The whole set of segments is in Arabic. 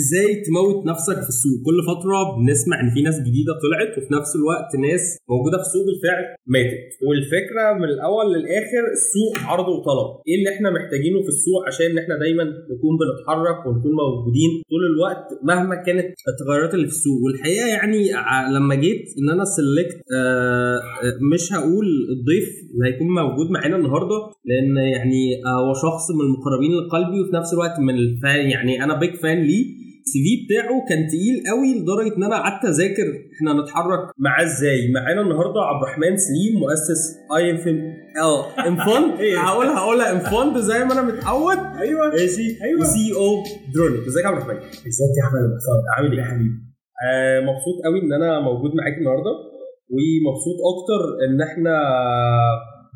إزاي تموت نفسك في السوق؟ كل فترة بنسمع إن في ناس جديدة طلعت وفي نفس الوقت ناس موجودة في السوق بالفعل ماتت. والفكرة من الأول للآخر السوق عرض وطلب. إيه اللي إحنا محتاجينه في السوق عشان إن إحنا دايما نكون بنتحرك ونكون موجودين طول الوقت مهما كانت التغيرات اللي في السوق؟ والحقيقة يعني لما جيت إن أنا سلكت آه مش هقول الضيف اللي هيكون موجود معانا النهارده لأن يعني هو شخص من المقربين لقلبي وفي نفس الوقت من الفان يعني أنا بيج فان ليه. السي في بتاعه كان تقيل قوي لدرجة إن أنا قعدت أذاكر. إحنا نتحرك معاه إزاي؟ معانا النهارده عبد الرحمن سليم مؤسس اي اف آه انفوند هقولها هقولها انفوند زي ما أنا متعود. أيوه. ماشي. أيوه. وسي أو دروني. إزيك يا عبد الرحمن؟ إزيك يا أحمد عامل إيه؟ يا حبيبي. آه مبسوط قوي إن أنا موجود معاك النهارده. ومبسوط أكتر إن إحنا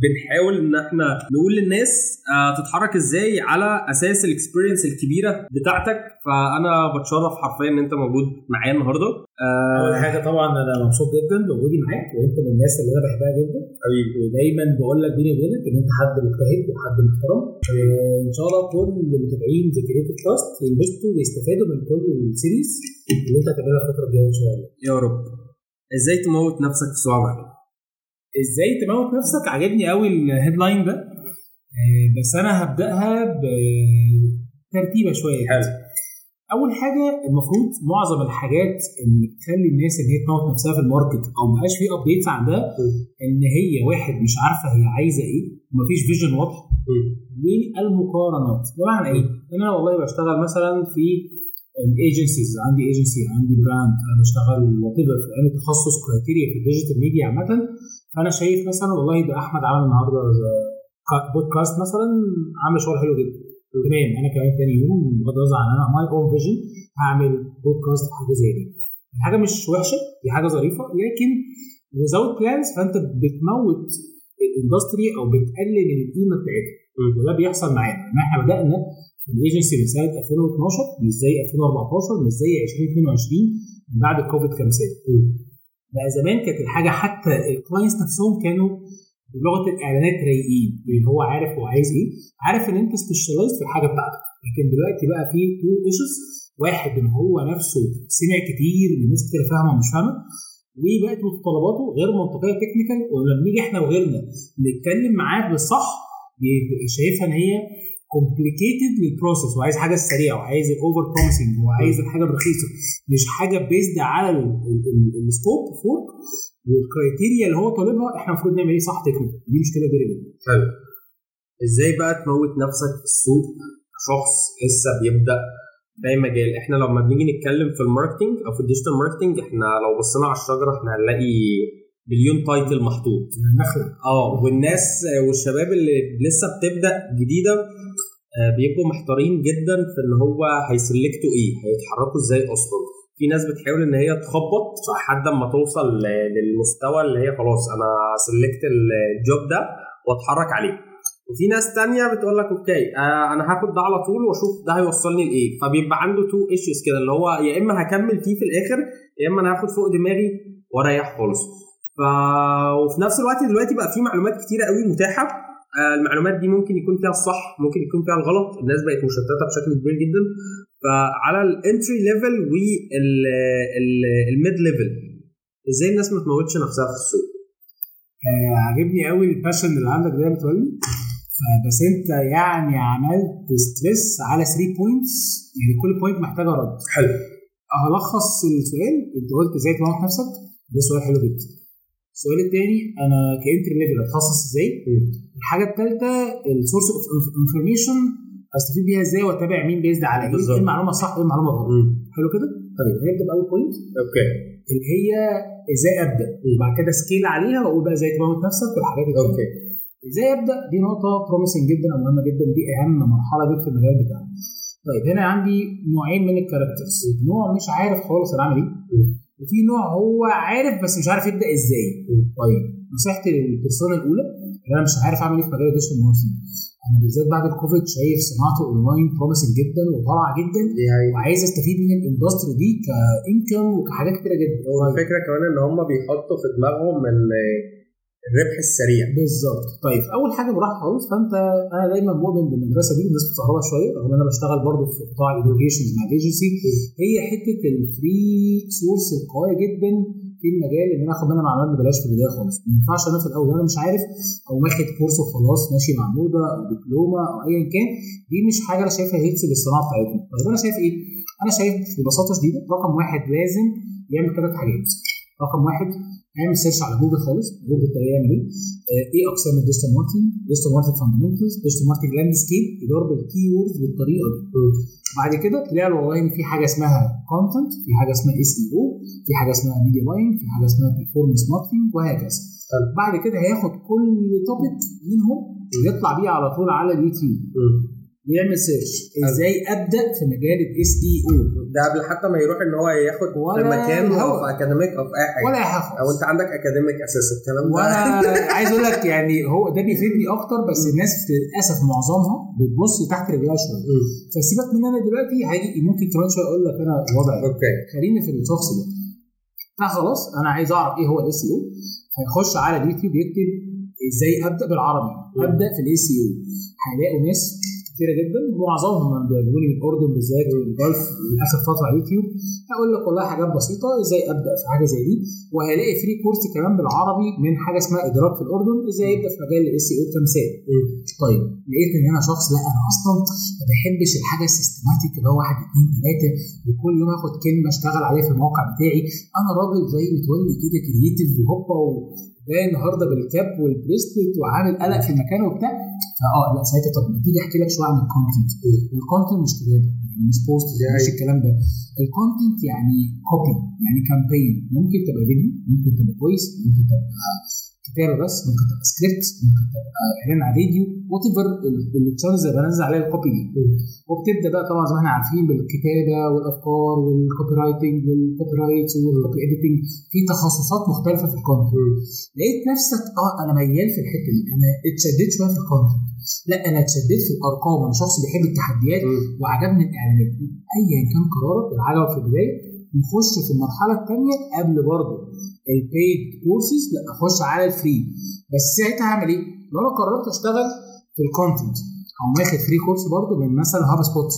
بنحاول إن إحنا نقول للناس آه تتحرك إزاي على أساس ال experience الكبيرة بتاعتك. فأنا بتشرف حرفيا إن أنت موجود معايا النهارده. آه أول حاجة طبعا أنا مبسوط جدا بوجودي معاك وأنت من الناس اللي أنا بحبها جدا. حبيبي. ودايما بقول لك بيني وبينك إن أنت حد مجتهد وحد محترم. آه إن شاء الله كل المتابعين The Creative Trust ينبسطوا ويستفادوا من كل ال series اللي أنت هتعملها الفترة الجاية إن شاء الله. يا رب. إزاي تموت نفسك في سؤال إزاي تموت نفسك؟ عجبني قوي ال headline ده. بس أنا هبدأها بترتيبة شوية. حلو. أول حاجة المفروض معظم الحاجات اللي بتخلي الناس إن هي تموت نفسها في ال market أو ما بقاش في updates عندها إن هي واحد مش عارفة هي عايزة إيه ومفيش vision واضح. والمقارنات بمعنى إيه؟ أنا والله بشتغل مثلا في ال agencies عندي ايجنسي عندي brand أنا بشتغل whatever في أي تخصص criteria في ال digital media عامة. فانا شايف مثلا والله ده أحمد عمل النهارده بودكاست مثلا عامل شغل حلو جدا. تمام أنا كمان تاني يوم بغض النظر عن أنا my own vision هعمل بودكاست حاجة زي دي. حاجة مش وحشة دي حاجة ظريفة لكن without plans فأنت بتموت ال industry أو بتقلل القيمة بتاعتها. وده بيحصل معانا. إن إحنا بدأنا الايجنسي من سنة 2012 مش زي 2014 مش زي 2022 من بعد الكوفيد كام سنه بقى زمان كانت الحاجة حتى ال clients نفسهم كانوا بلغة الإعلانات رايقين اللي هو عارف هو عايز إيه عارف إن أنت specialized في الحاجة بتاعتك. لكن دلوقتي بقى في two issues واحد إن هو نفسه سمع كتير من ناس كتير فاهمة ومش فاهمة وبقت متطلباته غير منطقية technical ولما نيجي إحنا وغيرنا نتكلم معاه بالصح شايفها إن هي complicated لل process وعايز حاجة سريعة وعايز ال over promising وعايز الحاجة برخيصه مش حاجة based على ال scope of work وال criteria اللي هو طالبها إحنا المفروض نعمل إيه؟ صح technical دي مشكلة كبيره جدا حلو. إزاي بقى تموت نفسك في السوق؟ شخص لسه بيبدأ في أي مجال. إحنا لما بنيجي نتكلم في ال marketing أو في ال digital marketing إحنا لو بصينا على الشجرة إحنا هنلاقي مليون title محطوط. آه والناس والشباب اللي لسه بتبدأ جديدة بيبقوا محتارين جدا في إن هو هي select وا إيه هيتحركوا إزاي أصلا. في ناس بتحاول إن هي تخبط لحد ما توصل للمستوى اللي هي خلاص أنا select ت ال job ده وأتحرك عليه. وفي ناس تانية بتقول لك okay آه أنا هاخد ده على طول وأشوف ده هيوصلني لإيه. فبيبقى عنده two issues كده اللي هو يا إما هكمل فيه في الآخر يا إما أنا هاخد فوق دماغي وأريح خالص. ف وفي نفس الوقت دلوقتي بقى في معلومات كتيرة قوي متاحة. آه المعلومات دي ممكن يكون فيها الصح ممكن يكون فيها الغلط الناس بقت مشتتة بشكل كبير جدا. فعلى ال entry level وال mid level إزاي الناس ما تموتش نفسها في السوق؟ آه عاجبني قوي ال passion اللي عندك ده متولي بس انت يعني عملت stress على 3 points يعني كل point محتاجة رد. حلو. هلخص السؤال انت قلت إزاي تموت نفسك؟ ده سؤال حلو جدا. السؤال الثاني أنا ك entry level اتخصص إزاي؟ الحاجة الثالثه ال source of information أستفيد بيها إزاي وأتابع مين based على إيه؟ إيه المعلومة صح وإيه المعلومة غلط؟ حلو كده؟ طيب هنبدا باول point okay. اللي هي إزاي أبدأ؟ وبعد كده scale عليها واقول بقى إزاي تموت نفسك والحاجات دي. okay. إزاي أبدأ؟ دي نقطة promising جدا أو مهمة جدا دي أهم مرحلة ليك في المجال بتاعك طيب هنا عندي نوعين من ال characters نوع مش عارف خالص أنا اعمل إيه. وفي نوع هو عارف بس مش عارف يبدأ إزاي. طيب نصيحتي لل persona الأولى أنا مش عارف أعمل إيه في مجال ال digital marketing أنا بالذات بعد الكوفيد شايف صناعه ال online promising جدا وطالعة جدا وعايز أستفيد من ال industry دي ك income وكحاجات كتيرة جدا. الفكرة كمان إن هم بيحطوا في دماغهم إن الربح السريع. بالظبط. طيب أول حاجة براحه خالص فأنت أنا دايما مؤمن بالمدرسة دي الناس بتستغربها شوية رغم إن أنا بشتغل برضه في قطاع ال education مع الايجنسي هي حتة ال free source القوية جدا في المجال إن أنا آخد منها معلومات ببلاش في البداية خالص. ما ينفعش أنا في الأول أنا مش عارف أو واخد course وخلاص ماشي مع موضة أو دبلومه أو ايا كان. دي مش حاجة أنا شايفها health للصناعة بتاعتنا. طيب أنا شايف إيه؟ أنا شايف ببساطة شديدة رقم واحد لازم يعمل ثلاث حاجات رقم واحد اعمل search على جوجل خالص جوجل الطريقة يعمل إيه؟ آه، إيه اقسام ال digital marketing؟ digital marketing fundamentals، digital marketing landscape بضرب ال keyword بالطريقة دي. بعد كده له والله في حاجة اسمها content، في حاجة اسمها SEO، في حاجة اسمها media buying، في حاجة اسمها performance marketing وهكذا. بعد كده هياخد كل topic منهم ويطلع بيه على طول على اليوتيوب ويعمل search إزاي أبدأ في مجال ال SEO ده قبل حتى ما يروح إن هو ياخد مكان أو. في academic أو في أي حاجة. ولا اي حاجة أو. أنت عندك academic أساس الكلام ده؟ عايز أقول لك يعني هو ده بيفيدني أكتر بس الناس للأسف معظمها بتبص تحت رجلها شوية. فسيبك من أنا دلوقتي هاجي ممكن كمان شوية أقول لك أنا وضعي إيه. okay. خليني في الشخص ده. فخلاص أنا عايز أعرف إيه هو ال SEO هيخش على اليوتيوب يكتب إزاي أبدأ بالعربي. أبدأ في ال SEO هيلاقوا ناس كتيرة جدا. معظمهم لي من الاردن بالذات وال Gulf من آخر فترة على اليوتيوب. هقول لك والله حاجات بسيطة إزاي أبدأ في حاجة زي دي. وهلاقي free course كمان بالعربي من حاجة اسمها إدراك في الأردن إزاي يبدأ في مجال ال SEO كمثال طيب لقيت إن أنا شخص لا أنا أصلا ما بحبش الحاجة ال systematic اللي هو واحد اثنين ثلاثة وكل يوم آخد كلمة أشتغل عليها في الموقع بتاعي. أنا راجل زي متولي كده creative وهوبا وجاي النهارده بال cap وال bracelet وعامل قلق في المكان وبتاع. فآه لا ساعتها طب ما تيجي أحكي لك شوية عن ال content ال content مش كتابه يعني مش post مش الكلام ده. ال content يعني copy يعني campaign ممكن تبقى فيديو ممكن تبقى voice ممكن تبقى كتابة بس ممكن تبقى سكريبت ممكن تبقى إعلان على فيديو whatever ال channels اللي بنزل عليها ال copy دي وبتبدأ بقى طبعا زي ما إحنا عارفين بالكتابة والأفكار وال copywriting وال copywrites وال copy editing في تخصصات مختلفة في ال content لقيت نفسك آه أنا ميال في الحتة دي. أنا اتشددت شوية في ال content لا أنا اتشددت في الأرقام. أنا شخص بيحب التحديات وعجبني الإعلانات. ايا كان قرارك اللي عجبك في البداية نخش في المرحلة الثانية قبل برضه ال paid courses لا أخش على ال free بس ساعتها هعمل إيه؟ لو أنا قررت أشتغل في ال content أو واخد free course برضه من مثلا HubSpot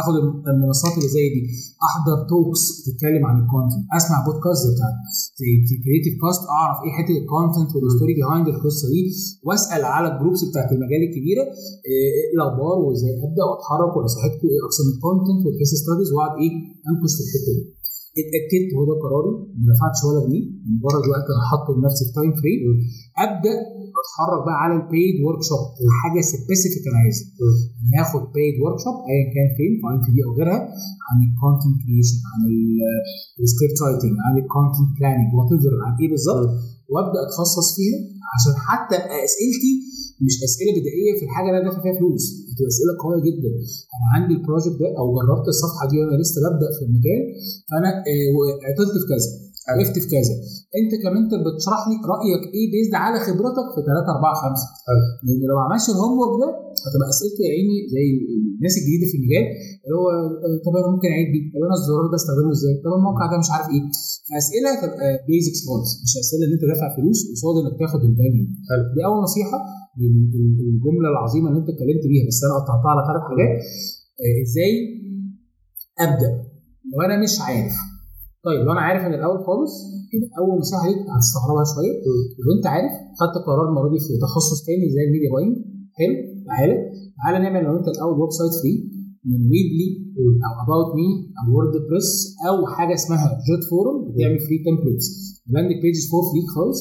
آخد المنصات اللي زي دي. أحضر talks بتتكلم عن ال content أسمع بودكاست بتاع زي Creative Cast أعرف إيه حتة ال content وال story behind القصة دي. وأسأل على ال groups بتاعت المجال الكبيرة. إيه إيه الأخبار وإزاي أبدأ وأتحرك ونصيحتكم إيه اقسام ال content وال case studies وأقعد إيه أنكش في الحتة دي. اتأكدت هو ده قراري. ما دفعتش ولا جنيه. مجرد وقت أنا حاطه لنفسي في time frame أبدأ اتحرك بقى على ال paid workshop حاجة specific أنا عايزها. ناخد paid workshop ايا كان فين في اي دي أو غيرها عن ال content creation عن ال script writing عن ال content planning what عن إيه بالظبط وأبدأ أتخصص فيها عشان حتى أسئلتي مش أسئلة بدائية في الحاجة اللي أنا دافع فيها فلوس بتبقى أسئلة قوية جدا. أنا عندي ال project ده أو جربت الصفحة دي وأنا لسه ببدأ في المجال فأنا آه، عطلت في كذا. وقفت في كذا. انت ك mentor بتشرح لي رأيك إيه بيزد على خبرتك في 3 4 5 حلو. لأن لو ما عملش ال homework ده هتبقى اسئلتي يا عيني زي الناس الجديدة في المجال اللي هو آه، طب أنا ممكن أعيد دي طب أنا الزرار ده أستخدمه إزاي؟ طب الموقع ده مش عارف إيه؟ فاسئله تبقى basics خالص مش أسئلة إن أنت دافع فلوس قصاد إنك تاخد ال value. دي أول نصيحة ال- ال- الجمله العظيمة اللي أنت اتكلمت بيها بس أنا قطعتها على ثلاث حاجات؟ آه، إزاي أبدأ؟ لو أنا مش عارف طيب لو أنا عارف من الأول خالص يبقى أول نصيحه ليك هتستغربها شوية. لو أنت عارف خدت قرار المره دي في تخصص تاني زي ال media buying حلو تعالى تعالى نعمل لو انت الأول website free من Weebly أو About.me أو WordPress أو حاجة اسمها Jotform بتعمل free templates landing pages for free خالص.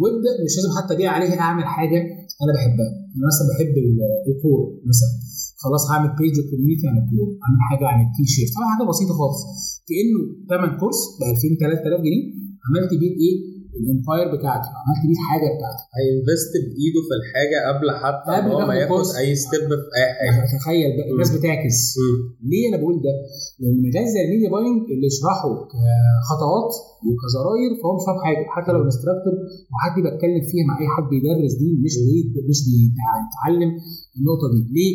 وابدأ مش لازم حتى أبيع عليها أعمل حاجة أنا بحبها. أنا مثلا بحب ال- الكور مثلا. خلاص هعمل page community عن الكور اعمل حاجة عن التي شيرت حاجة بسيطة خالص كأنه ثمن course ب 2000 3000 جنيه عملت بيه إيه؟ ال empire بتاعتي. عملت بيه الحاجة بتاعتي. ه invest بايده في الحاجة قبل حتى قبل ما ياخد. أي step في أي حاجة. تخيل بقى الناس بتعكس. ليه أنا بقول ده؟ لأن مجال زي ال media buying اللي يشرحه كخطوات وكزراير فهو مش فاهم حاجة. حتى لو instructor وحد بتكلم فيها مع أي حد بيدرس دي مش مش بيتعلم النقطة دي. ليه؟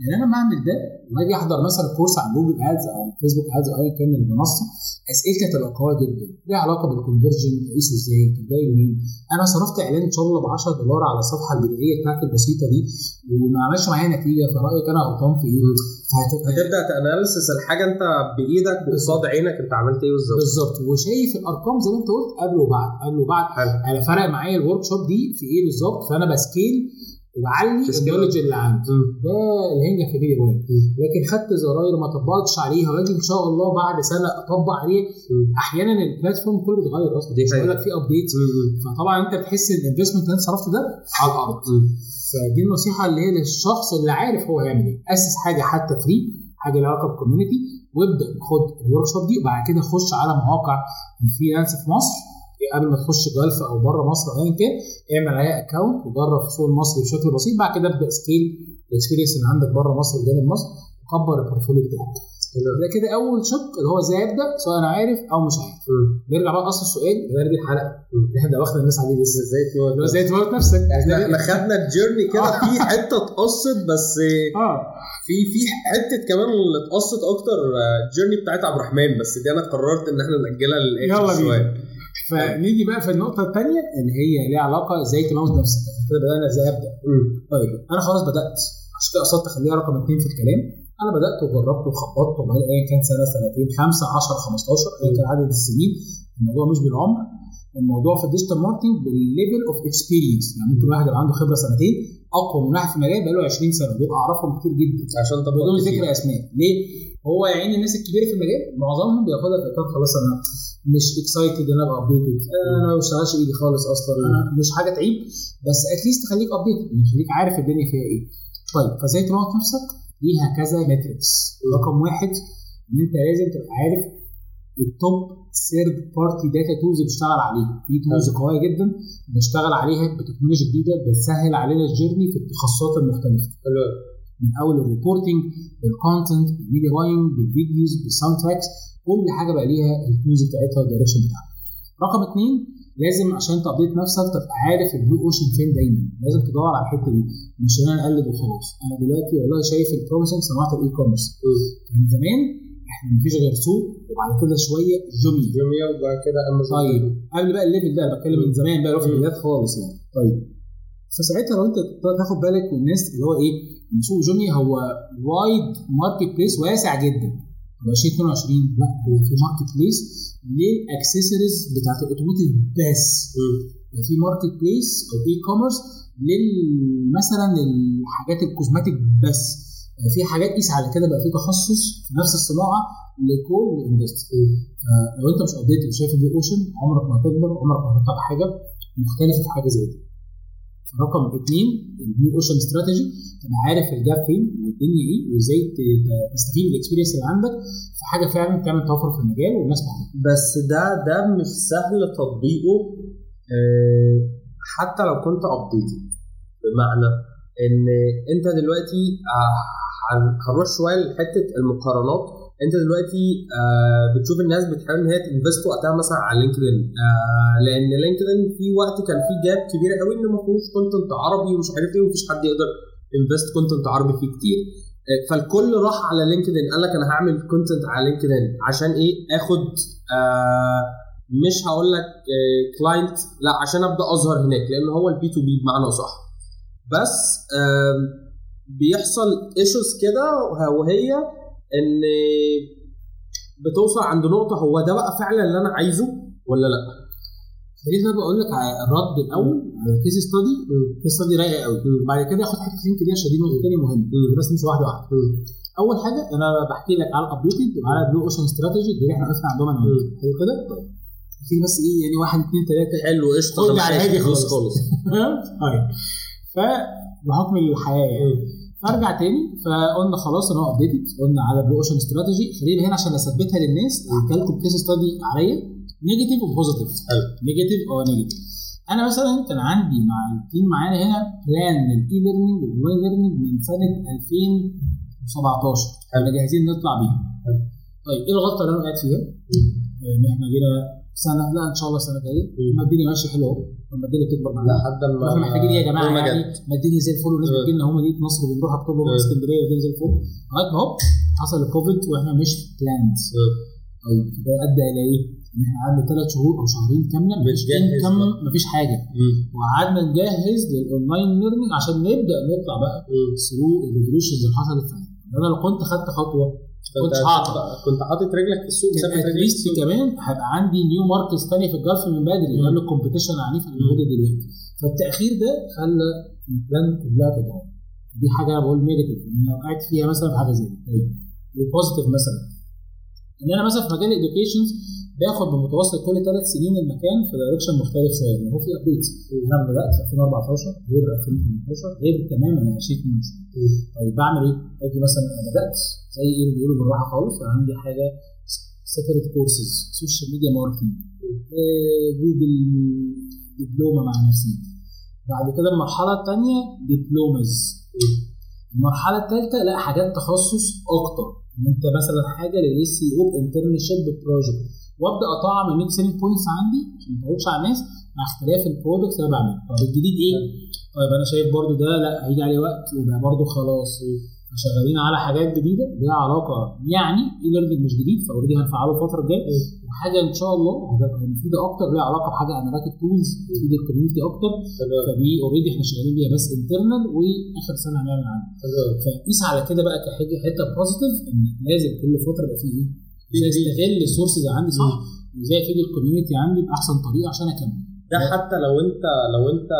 لأن أنا بعمل ده وأجي أحضر مثلا course على Google Ads أو Facebook Ads أو ايا كان المنصه اسئلتي هتبقى قويه جدا ليها علاقة بال conversion تقيسه إزاي طب جاي منين أنا صرفت إعلان إن شاء الله ب 10 دولار على الصفحه البدائية بتاعتي البسيطة دي وما عملش معايا نتيجة فرأيك أنا غلطان في إيه؟ هتبدأ ت analyze الحاجة أنت بإيدك قصاد عينك أنت عملت إيه بالظبط؟ بالظبط. وشايف الأرقام زي ما أنت قلت قبل وبعد قبل وبعد. أنا فرق معايا ال workshop دي في إيه بالظبط؟ فأنا ب scale ت scale. ال knowledge اللي عندي. ده في one مم. لكن خدت زراير ما طبقتش عليها. واجي إن شاء الله بعد سنة أطبق عليها مم. أحيانا ال platform كله بيتغير أصلا. مش. بيقول لك في update فطبعا أنت بتحس إن ال investment اللي أنت صرفته ده على الأرض. فدي النصيحة اللي هي للشخص اللي عارف هو هيعمل إيه. أسس حاجة حتى free حاجة لها علاقة بال community وابدأ خد ال workshop دي. وبعد كده خش على مواقع ال freelance في مصر. قبل ما تخش Gulf أو بره مصر أو ايا كان اعمل عليها account وجرب في السوق المصري بشكل بسيط بعد كده ابدأ scale ال experience اللي عندك بره مصر وجانب مصر وكبر ال portfolio بتاعك. ده كده أول شق اللي هو إزاي أبدأ سواء أنا عارف أو مش عارف. نرجع بقى أصل السؤال غير دي الحلقة. اللي إحنا واخد الناس عليه لسه. إزاي هو إزاي تموت نفسك؟ إحنا خدنا ال journey كده في حتة اتقصت بس آه. في في حتة كمان اللي اتقصت أكتر ال journey بتاعت عبد الرحمن بس دي أنا قررت إن إحنا نأجلها للآخر. شوية. فنيجي بقى في النقطة الثانية اللي هي ليها علاقة إزاي تموت نفسك. كده بدأنا إزاي أبدأ؟ طيب أنا خلاص بدأت. عشان كده قصدت أخليها رقم اثنين في الكلام. أنا بدأت وجربت وخبطت وبقى ايا كان سنة سنتين خمسة 10 15 ايا كان عدد السنين. الموضوع مش بالعمر. الموضوع في ال digital marketing بال level of experience يعني ممكن واحد يبقى عنده خبرة سنتين أقوى من واحد في المجال بقى له 20 سنة. بيبقى أعرفهم كتير جدا. عشان طب بدون ذكر أسماء. ليه؟ هو يا عيني الناس الكبيره في المجال معظمهم بياخدها في إطار خلاص أنا مش excited إن أنا أبقى updated أنا ما بشتغلش ايدي خالص أصلا أنا مش حاجة تعيب بس at least خليك updated يعني خليك عارف الدنيا فيها إيه. طيب فإزاي تموت نفسك؟ ليها كذا metrics رقم واحد إن أنت لازم تبقى عارف ال top third party data tools بتشتغل عليها. في tools قوية جدا بنشتغل عليها بتكنولوجيا جديدة بتسهل علينا ال journey في التخصصات المختلفة. من أول الريبورتنج بالكونتنت بالميديا باينج بالفيديوز بالساوند تراكس كل حاجة بقى ليها ال tools بتاعتها وال direction بتاعها. رقم اثنين لازم عشان ت update نفسك تبقى عارف ال blue ocean فين دايما. لازم تدور على الحتة دي. مش إن أنا أقلب وخلاص. أنا دلوقتي والله شايف ال promising صناعه ال e-commerce من زمان إحنا مفيش غير سوق وبعد كده شوية جوميا جوميا وبعد كده امازون طيب قبل بقى ال level ده بتكلم من زمان بقى في البدايات خالص يعني. طيب فساعتها لو انت تاخد بالك من الناس اللي هو إيه سوق جوميا هو وايد marketplace واسع جدا. 2022 لا هو في marketplace للاكسسوارز بتاعت ال automotive بس في marketplace أو e-commerce لل مثلا الحاجات ال cosmetic بس في حاجات قيس على كده بقى في تخصص في نفس الصناعة لكل industry لو انت مش updated وشايف اوشن عمرك ما هتكبر عمرك ما هتطلع حاجة مختلفة في حاجة زي دي. رقم اثنين ال blue ocean strategy. تبقى عارف ال gap فين والدنيا إيه وإزاي تستفيد ال experience اللي عندك في حاجة فعلا تعمل توفر في المجال والناس محتاجه بس ده ده مش سهل تطبيقه آه، حتى لو كنت updated بمعنى إن أنت دلوقتي آه، هن- هنروح شوية لحتة المقارنات. انت دلوقتي آه، بتشوف الناس بتحاول إن هي ت invest وقتها مثلا على لينكدين آه، لأن لينكدين في وقت كان في gap كبيره قوي ان ما فيهوش content عربي ومش عارف إيه ومفيش حد يقدر invest content عربي فيه كتير. آه، فالكل راح على لينكدين قال لك أنا هعمل content على لينكدين عشان إيه؟ آخد آه مش هقول لك client لا عشان أبدأ أظهر هناك لأن هو ال B2B بمعنى صح بس آم، بيحصل issues كده وهي إن بتوصل عند نقطة هو ده بقى فعلا اللي أنا عايزه ولا لأ؟ خليني بقى بقول لك على الرد الأول على ال case study ال case study رايقة قوي بعد كده آخد حتة كده عشان دي نقطه ثانية مهمه بس مش واحدة واحدة. أول حاجة أنا بحكي لك على ال updated وعلى ال blue ocean strategy اللي إحنا وقفنا عندهم أنا. حلو كده. في بس إيه يعني واحد اثنين ثلاثة حلو قشطة خد على هادي فلوس خالص. طيب. فبحكم الحياة يعني. فارجع تاني. فقلنا خلاص أنا updated قلنا على blue ocean strategy خلينا هنا عشان أثبتها للناس. هحكي لكم case study عليا. negative و positive. negative أو negative أنا مثلا كان عندي مع ال team معانا هنا plan لل e-learning وال online learning من سنة 2017 إحنا جاهزين نطلع بيها. طيب إيه الغلطة اللي أنا وقعت فيها؟ إن إحنا جينا سنة لا إن شاء الله السنة الجايه ما الدنيا ماشية حلوة لما الدنيا تكبر معانا. لحد ما إحنا محتاجين إيه يا جماعة؟ ما يعني. ما الدنيا زي الفل والناس. بتجي لنا هم مدينه نصر وبنروح اكتوبر مم. إسكندرية والدنيا زي الفل. لغايه ما هوب حصل الكوفيد وإحنا مش planned طيب ده أدى إلى إيه؟ إن إحنا قعدنا ثلاث شهور أو شهرين كاملة بقى. مفيش حاجة. وقعدنا نجهز لل online learning عشان نبدأ نطلع بقى through ال revolutions اللي حصلت. فيها أنا لو كنت خدت خطوة كنت هعطل كنت حاطط رجلك في السوق في at least كمان هيبقى عندي new markets ثانية في ال Gulf من بدري. قبل ال competition العنيف اللي موجوده دلوقتي. فالتأخير ده خلى ال plan كلها تتغير. دي حاجة أنا بقول negative إن أنا وقعت فيها مثلا في حاجة زي دي. طيب ال positive مثلا. إن أنا مثلا في مجال ال education باخد بمتوسط كل ثلاث سنين المكان في direction مختلف شوية. يعني هو في updates أنا بدات في 2014 غير 2018 غير تماما 2022 طيب بعمل إيه؟ آجي مثلا أنا بدأت زي إيه بيقولوا بالراحة خالص أنا عندي حاجة separate courses social media marketing جوجل دبلومه مع نفسي. بعد كده المرحلة الثانية diplomas المرحلة الثالثه لا حاجات تخصص أكتر. إن أنت مثلا حاجة لل EC أو internship project وابدا اطعم ال make selling points عندي عشان ما اطولش على الناس مع اختلاف ال products اللي أنا بعملها. طب الجديد إيه؟ طيب أنا شايف برضو ده لا هيجي عليه وقت وده برضو خلاص شغالين على حاجات جديدة ليها علاقة يعني e-learning مش جديد ف already هنفعله الفترة الجاية. وحاجة إن شاء الله هتبقى مفيدة أكتر ليها علاقة بحاجة analytic tools تفيد ال community أكتر. فدي already إحنا شغالين بيها بس internal وآخر سنة هنعمل عنها. فقيس على كده بقى كحاجه حتة positive إن لازم كل فترة يبقى فيه إيه؟ إزاي استغل ال sources عندي صح وازاي افيد ال community عندي بأحسن طريقة عشان أكمل. ده حتى لو أنت لو أنت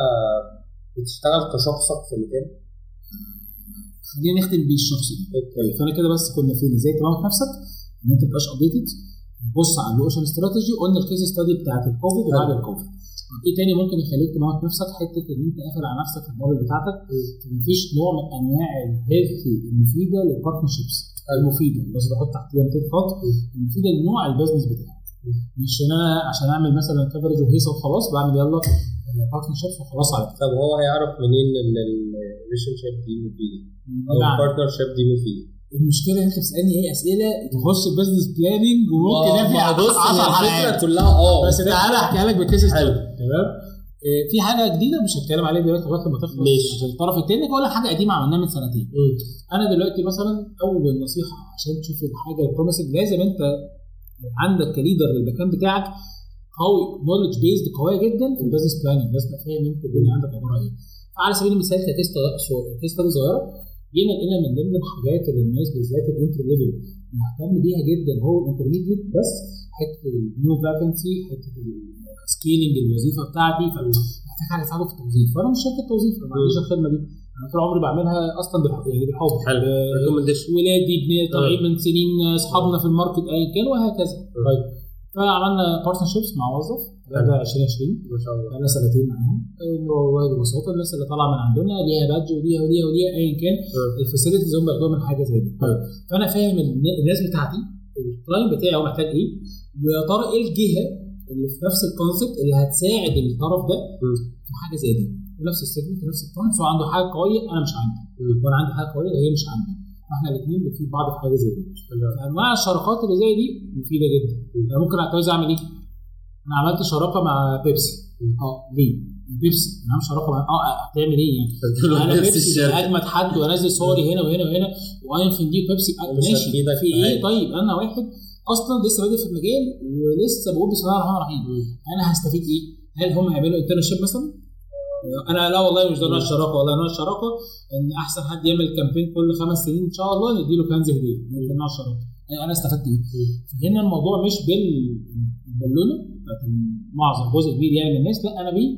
بتشتغل كشخصك في مكان. خلينا نختم بيه الشخص ده. فأنا كده بس كنا فين إزاي تموت نفسك إن أنت تبقاش updated بص على ال ocean strategy قلنا ال case study بتاعت الكوفيد وبعد الكوفيد إيه تاني ممكن يخليك تموت نفسك؟ حتة إن أنت قافل على نفسك في ال bubble بتاعتك. مفيش نوع من أنواع ال healthy المفيده لل partnerships المفيده بس بحط تحتيها 200 خط المفيده لنوع ال business بتاعك. مش إن أنا عشان أعمل مثلا كفرج وهيصة وخلاص بعمل يلا partnerships وخلاص على كده. طب هو هيعرف منين إن ال relationship دي مفيدة؟ أو. ال partnership دي مفيدة؟ المشكلة إن أنت بتسألني إيه أسئلة تخش business planning وممكن آه، بص 10 هي حلقات الفكرة كلها آه. بس تعالى أحكيها لك بال case تمام؟ في حاجة جديدة مش هتكلم عليها دلوقتي لغاية لما تخلص ماشي. عشان الطرف الثاني أقول لك حاجة قديمة عملناها من سنتين مم. أنا دلوقتي مثلا أول نصيحة عشان تشوف الحاجة ال promising لازم أنت عندك ك leader للمكان بتاعك قوي knowledge based قوية جدا في ال business planning لازم فاهم أنت الدنيا عندك عبارة عن إيه فعلى سبيل المثال ك case case study صغيرة جينا لقينا من ضمن الحاجات اللي الناس بالذات ال entry level مهتم بيها جدا هو ال intermediate بس حتة ال new vacancy حتة ال scaling الوظيفة بتاعتي فمحتاج حاجة تساعده في التوظيف. فأنا مش شركه توظيف أنا ما عنديش الخدمه دي. أنا طول عمري بعملها أصلا بالحب يعني بالحب. حلو. آه، recommendation ولادي ابني طالعين من سنين أصحابنا في ال market ايا كان وهكذا. طيب. فعملنا partnerships مع موظف ده 2020 ما شاء الله. بقالنا سنتين معاهم. والله ببساطة الناس اللي طالعة من عندنا ليها badge وليها وليها وليها ايا كان. ال facilities هم بياخدوها من حاجة زي دي. طيب فأنا فاهم الن- الناس بتاعتي ال client بتاعي هو محتاج إيه؟ ويا ترى إيه الجهة اللي في نفس ال concept اللي هتساعد الطرف ده. في حاجة زي دي. نفس ال segment نفس ال client هو عنده حاجة قوية أنا مش عندي. وأنا عندي حاجة قوية هي مش عندي. فإحنا الاثنين بنفيد بعض في حاجة زي دي. انواع الشراكات اللي زي دي مفيدة جدا. أنا ممكن عايز أعمل إيه؟ أنا عملت شراكة مع بيبسي. آه ليه؟ بيبسي. أنا عامل شراكة مع آه هتعمل إيه يعني؟ أنا بيبسي أجمد حد وأنزل صوري هنا وهنا وهنا واينفن دي وبيبسي. ومش ماشي. هتفيدك في في إيه. طيب أنا واحد أصلا لسه بادئ في المجال ولسه بقول بسم الله الرحمن الرحيم أنا هستفيد إيه؟ هل هم هيعملوا انترنشيب مثلا؟ أنا لا والله مش ده نوع الشراكة والله نوع الشراكة إن أحسن حد يعمل campaign كل خمس سنين إن شاء الله نديله كنز هديه ده نوع الشراكة أنا استفدت إيه؟ هنا الموضوع مش بالبالونه بتاعت معظم جزء كبير يعني من الناس لا أنا بيه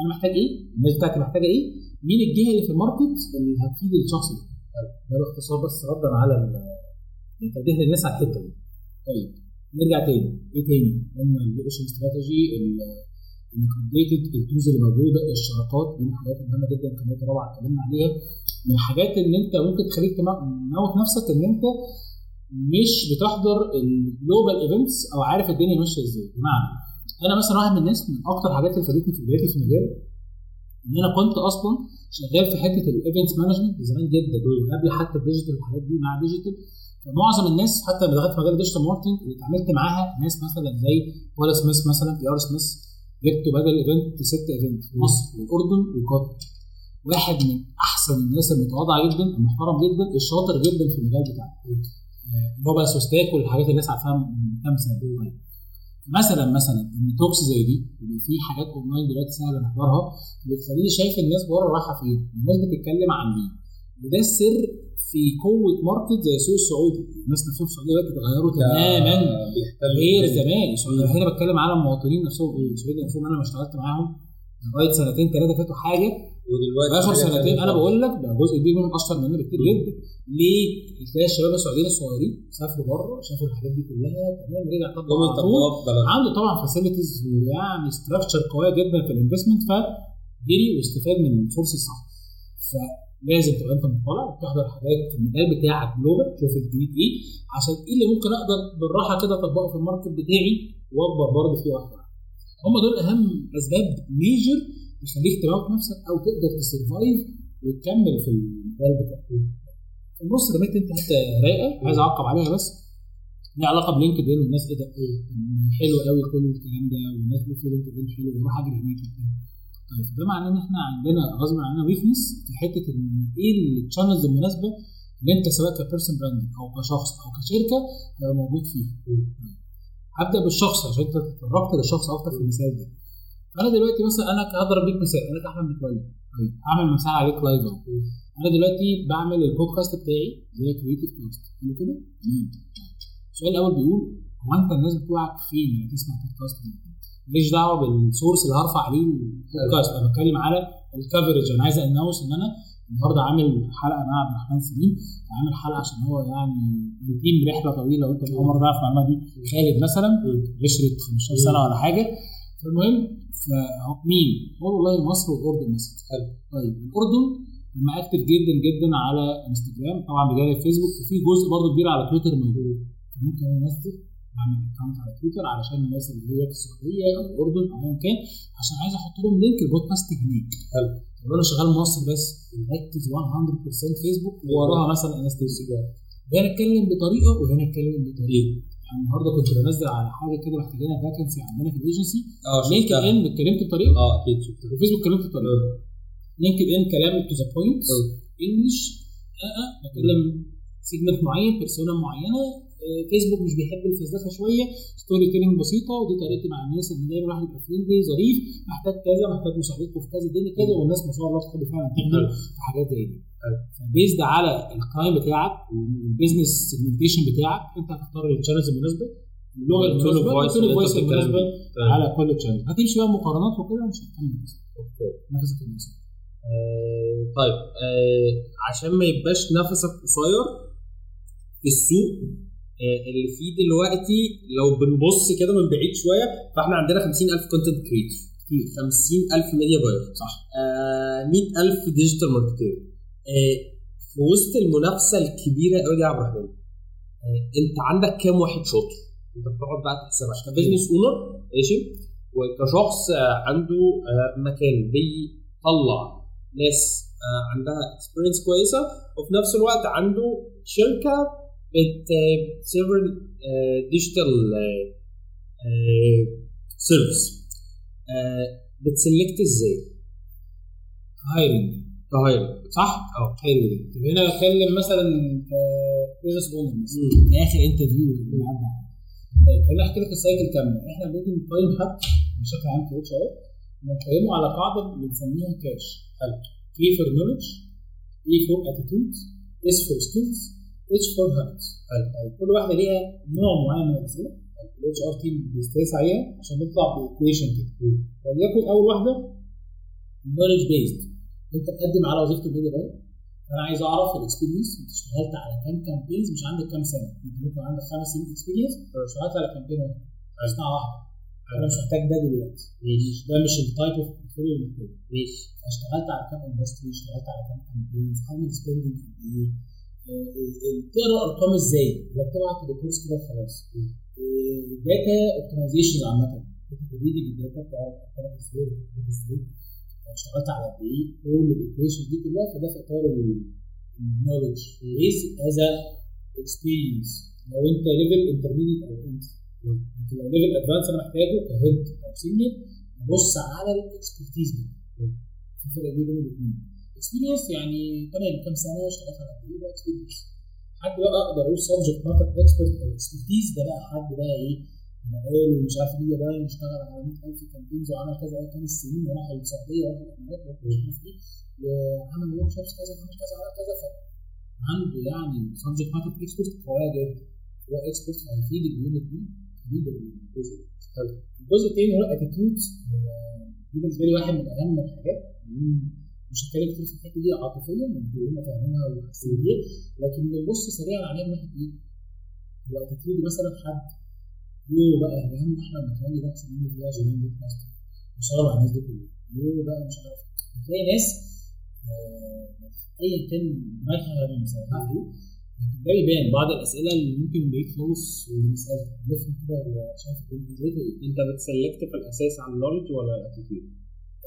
أنا محتاج إيه؟ الناس بتاعتي محتاجة إيه؟ مين الجهة اللي في ال market اللي هتفيد الشخص ده؟ ده باختصار بس ردا على تنبيه للناس على الحتة دي. طيب نرجع تاني. إيه تاني؟ قلنا ال ocean strategy ال completed ال tools اللي موجودة الشراكات دي من الحاجات المهمه جدا كمان طبعا اتكلمنا عليها. من الحاجات اللي أنت ممكن تخليك تموت نفسك إن أنت مش بتحضر ال global events أو عارف الدنيا ماشية إزاي. بمعنى أنا مثلا واحد من الناس من أكتر حاجات اللي فادتني في بدايتي في المجال إن أنا كنت أصلا شغال في حتة ال events management زمان جدا قبل حتى ال digital والحاجات دي مع digital فمعظم الناس حتى لما دخلت في مجال ال digital marketing اللي اتعاملت معاها ناس مثلا زي ولا سميث مثلا بي ار سميث جبت بدل الايفنت ست ايفنت في مصر والأردن وقطر واحد من أحسن الناس المتواضعه جدا المحترم جدا الشاطر جدا في المجال بتاعه. اللي هو بقى سوستاك والحاجات اللي الناس عارفاها من كام سنه. مثلا مثلا إن توكس زي دي اللي في حاجات اونلاين دلوقتي سهل نحضرها بتخليني شايف الناس بره رايحة فين الناس بتتكلم عن مين. وده السر في قوة ماركت زي السوق السعودي. الناس نفسهم في السعودية دلوقتي اتغيروا تماما غير زمان. هنا بتكلم على المواطنين نفسهم السعوديين نفسهم. أنا ما اشتغلت معاهم لغاية سنتين ثلاثة فاتوا حاجة. ودلوقتي آخر سنتين أنا. بقول لك ده جزء كبير منهم أشطر مننا بكتير جدا. ليه؟ تلاقي الشباب السعوديين الصغيرين سافروا بره شافوا الحاجات دي كلها تمام رجع بلدهم عنده طبعا facilities ويعني structure قوية جدا في ال investment فجري واستفاد من الفرصة الصح. فلازم تبقى انت مطلع وتحضر حاجات في المجال بتاعك global تشوف الجديد إيه عشان إيه اللي ممكن أقدر بالراحة كده اطبقه في ال market بتاعي واكبر برضه فيه واحدة. هم دول أهم أسباب major يخليك تموت نفسك أو تقدر ت survive وتكمل في المجال بتاعك. النص رميت أنت حتة رايقة عايز أعقب عليها بس ليها علاقة ب LinkedIn والناس إيه ده حلو قوي كل الكلام ده والناس بتقول LinkedIn حلو وروح أجري هناك ده معناه إن إحنا عندنا غصب عننا weakness في حتة إن إيه ال channels المناسبة اللي أنت سواء ك person branding أو كشخص أو كشركة موجود فيها. هبدأ بالشخص عشان أنت تطرقت للشخص أكتر في المثال ده. أنا دلوقتي مثلا أنا هضرب بيك مثال أنا كاحمد متولي طيب هعمل مثال عليك live أنا دلوقتي بعمل البودكاست بتاعي اللي هي Creative Cast حلو كده؟ تمام السؤال الأول بيقول هو أنت الناس بتوعك فين لما تسمع بودكاست ماليش دعوة بال source اللي هرفع عليه البودكاست أنا بتكلم على الكفرج أنا عايز أناوس إن أنا النهارده عامل حلقة مع عبد الرحمن سليم. عامل حلقة عشان هو يعني بيتم رحله طويلة. وأنت أول مرة تعرف المعلومة دي. خالد مثلا عشرة 15 سنة ولا حاجة. فالمهم فمين؟ هو والله مصر والأردن مثلا. طيب الأردن هم اكتف جدا جدا على انستجرام طبعا بجانب فيسبوك وفي جزء برضه كبير على تويتر موجود. ممكن أنزل؟ اعمل اكونت على تويتر علشان الناس اللي هي في السعودية أو الاردن أو ايا كان عشان عايز أحط لهم link ال podcast هناك. حلو. لو أنا شغال مصر بس ركز 100% فيسبوك ووراها مثلا انستجرام هنا أتكلم بطريقة وهنا أتكلم بطريقة. يعني النهارده كنت بنزل على حاجة كده محتاجينها vacancy عندنا في الايجنسي آه LinkedIn اتكلمت بطريقة؟ آه أكيد شفتها وفيسبوك اتكلمت بطريقة. LinkedIn كلام to the point. English بتكلم segment معين persona معينة. آه، فيسبوك مش بيحب الفلسفه شوية storytelling بسيطة ودي طريقتي مع الناس إن دايما الواحد يبقى friendly ظريف محتاج كذا محتاج مساعدتكم في كذا الدنيا كذا والناس ما شاء الله تحب فعلا تقدر في حاجات زي دي. based على ال client بتاعك وال business segmentation بتاعك أنت هتختار ال channels المناسبه اللغة المناسبه وال tone المناسبه. على كل channel هتمشي بقى مقارنات وكده مش هتكمل. بس نفسك المناسب آه، طيب. آه، عشان ما يبقاش نفسك قصير في السوق آه، اللي فيه دلوقتي لو بنبص كده من بعيد شوية فاحنا عندنا 50000 content creator 50000 media buyer صح. 100000 digital marketer في وسط المنافسة الكبيرة قوي دي يا عبد الرحمن. آه، انت عندك كام واحد شاطر؟ انت بتقعد بقى تحسبها. ك business owner ماشي؟ وكشخص آه، عنده آه، مكان بيطلع ناس آه، عندها experience كويسة وفي نفس الوقت عنده شركة بت serve digital service بت select إزاي؟ hiring ك hiring صح؟ آه حلو طب هنا اتكلم مثلا business مثلا في آخر interview اللي عدى. طيب خليني أحكي لك ال cycle كامله إحنا بنيجي نقيم حد بشكل عام HR بنقيمه على قاعدة بنسميها KASH حلو K for knowledge A for attitude S for skills H for habits حلو كل واحدة ليها نوع معين من الأسئلة. ال HR team بي stress عليها عشان نطلع ب equation كده. وليكن أول واحدة knowledge based أنت تقدم على وظيفة ال media buyer أنا عايز أعرف ال experience أنت اشتغلت على كام campaigns مش عندك كام سنة. أنت ممكن عندك خمس سنين experience اشتغلت على campaign واحد صناعه واحدة. أنا مش محتاج ده دلوقتي. ده مش ال type of portfolio اللي محتاجه ماشي. اشتغلت على كام industry اشتغلت على كام campaigns عامل spending في إيه؟ تقرا ارقام إزاي؟ ولا بتبعت reports كده خلاص data optimization عامة. بتدي ال data بتاعت بتاعت إزاي؟ إزاي؟ اشتغلت على قد إيه؟ كل ال equation دي كلها فده في اطار ال knowledge base as experience لو أنت level intermediate أو أنت أنت لو level advanced أنا محتاجه ك head أو senior بص على ال expertise دي. في فرق بين الاثنين experience يعني تمام كام سنة اشتغلت على إيه ده experience حد بقى أقدر أقول subject matter expert أو expertise ده بقى حد بقى إيه مقال ومش عارف إيه بقى اشتغل على 100000 campaigns وعمل كذا خمس سنين وراح السعوديه وراح الامارات وراح مش عارف إيه وعمل workshops كذا عمل كذا عمل كذا. عنده يعني subject matter expert قوية جدا. هو expert هيفيد ال unit دي هيفيد الجزء الجزء الثاني هو ال attitude دي بالنسبة لي واحد من أهم الحاجات. مش هتكلم كتير في الحتة دي عاطفيا كلنا فاهمينها وحاسين بيها لكن بنبص سريعا عليها من ناحية إيه؟ ال attitude مثلا حد يو بقى جماعة إحنا بنتهيألي ده احسن مني فيها جميل جدا مصور على الناس دي كلها يو بقى مش عارف هتلاقي ناس ايا كان دماغها مساحات إيه ده يبان بعض الأسئلة اللي ممكن بقيت خالص ونسالها نفهم كده شايف إيه أنت بتسلكت في الأساس على النولج ولا الأتيتيود؟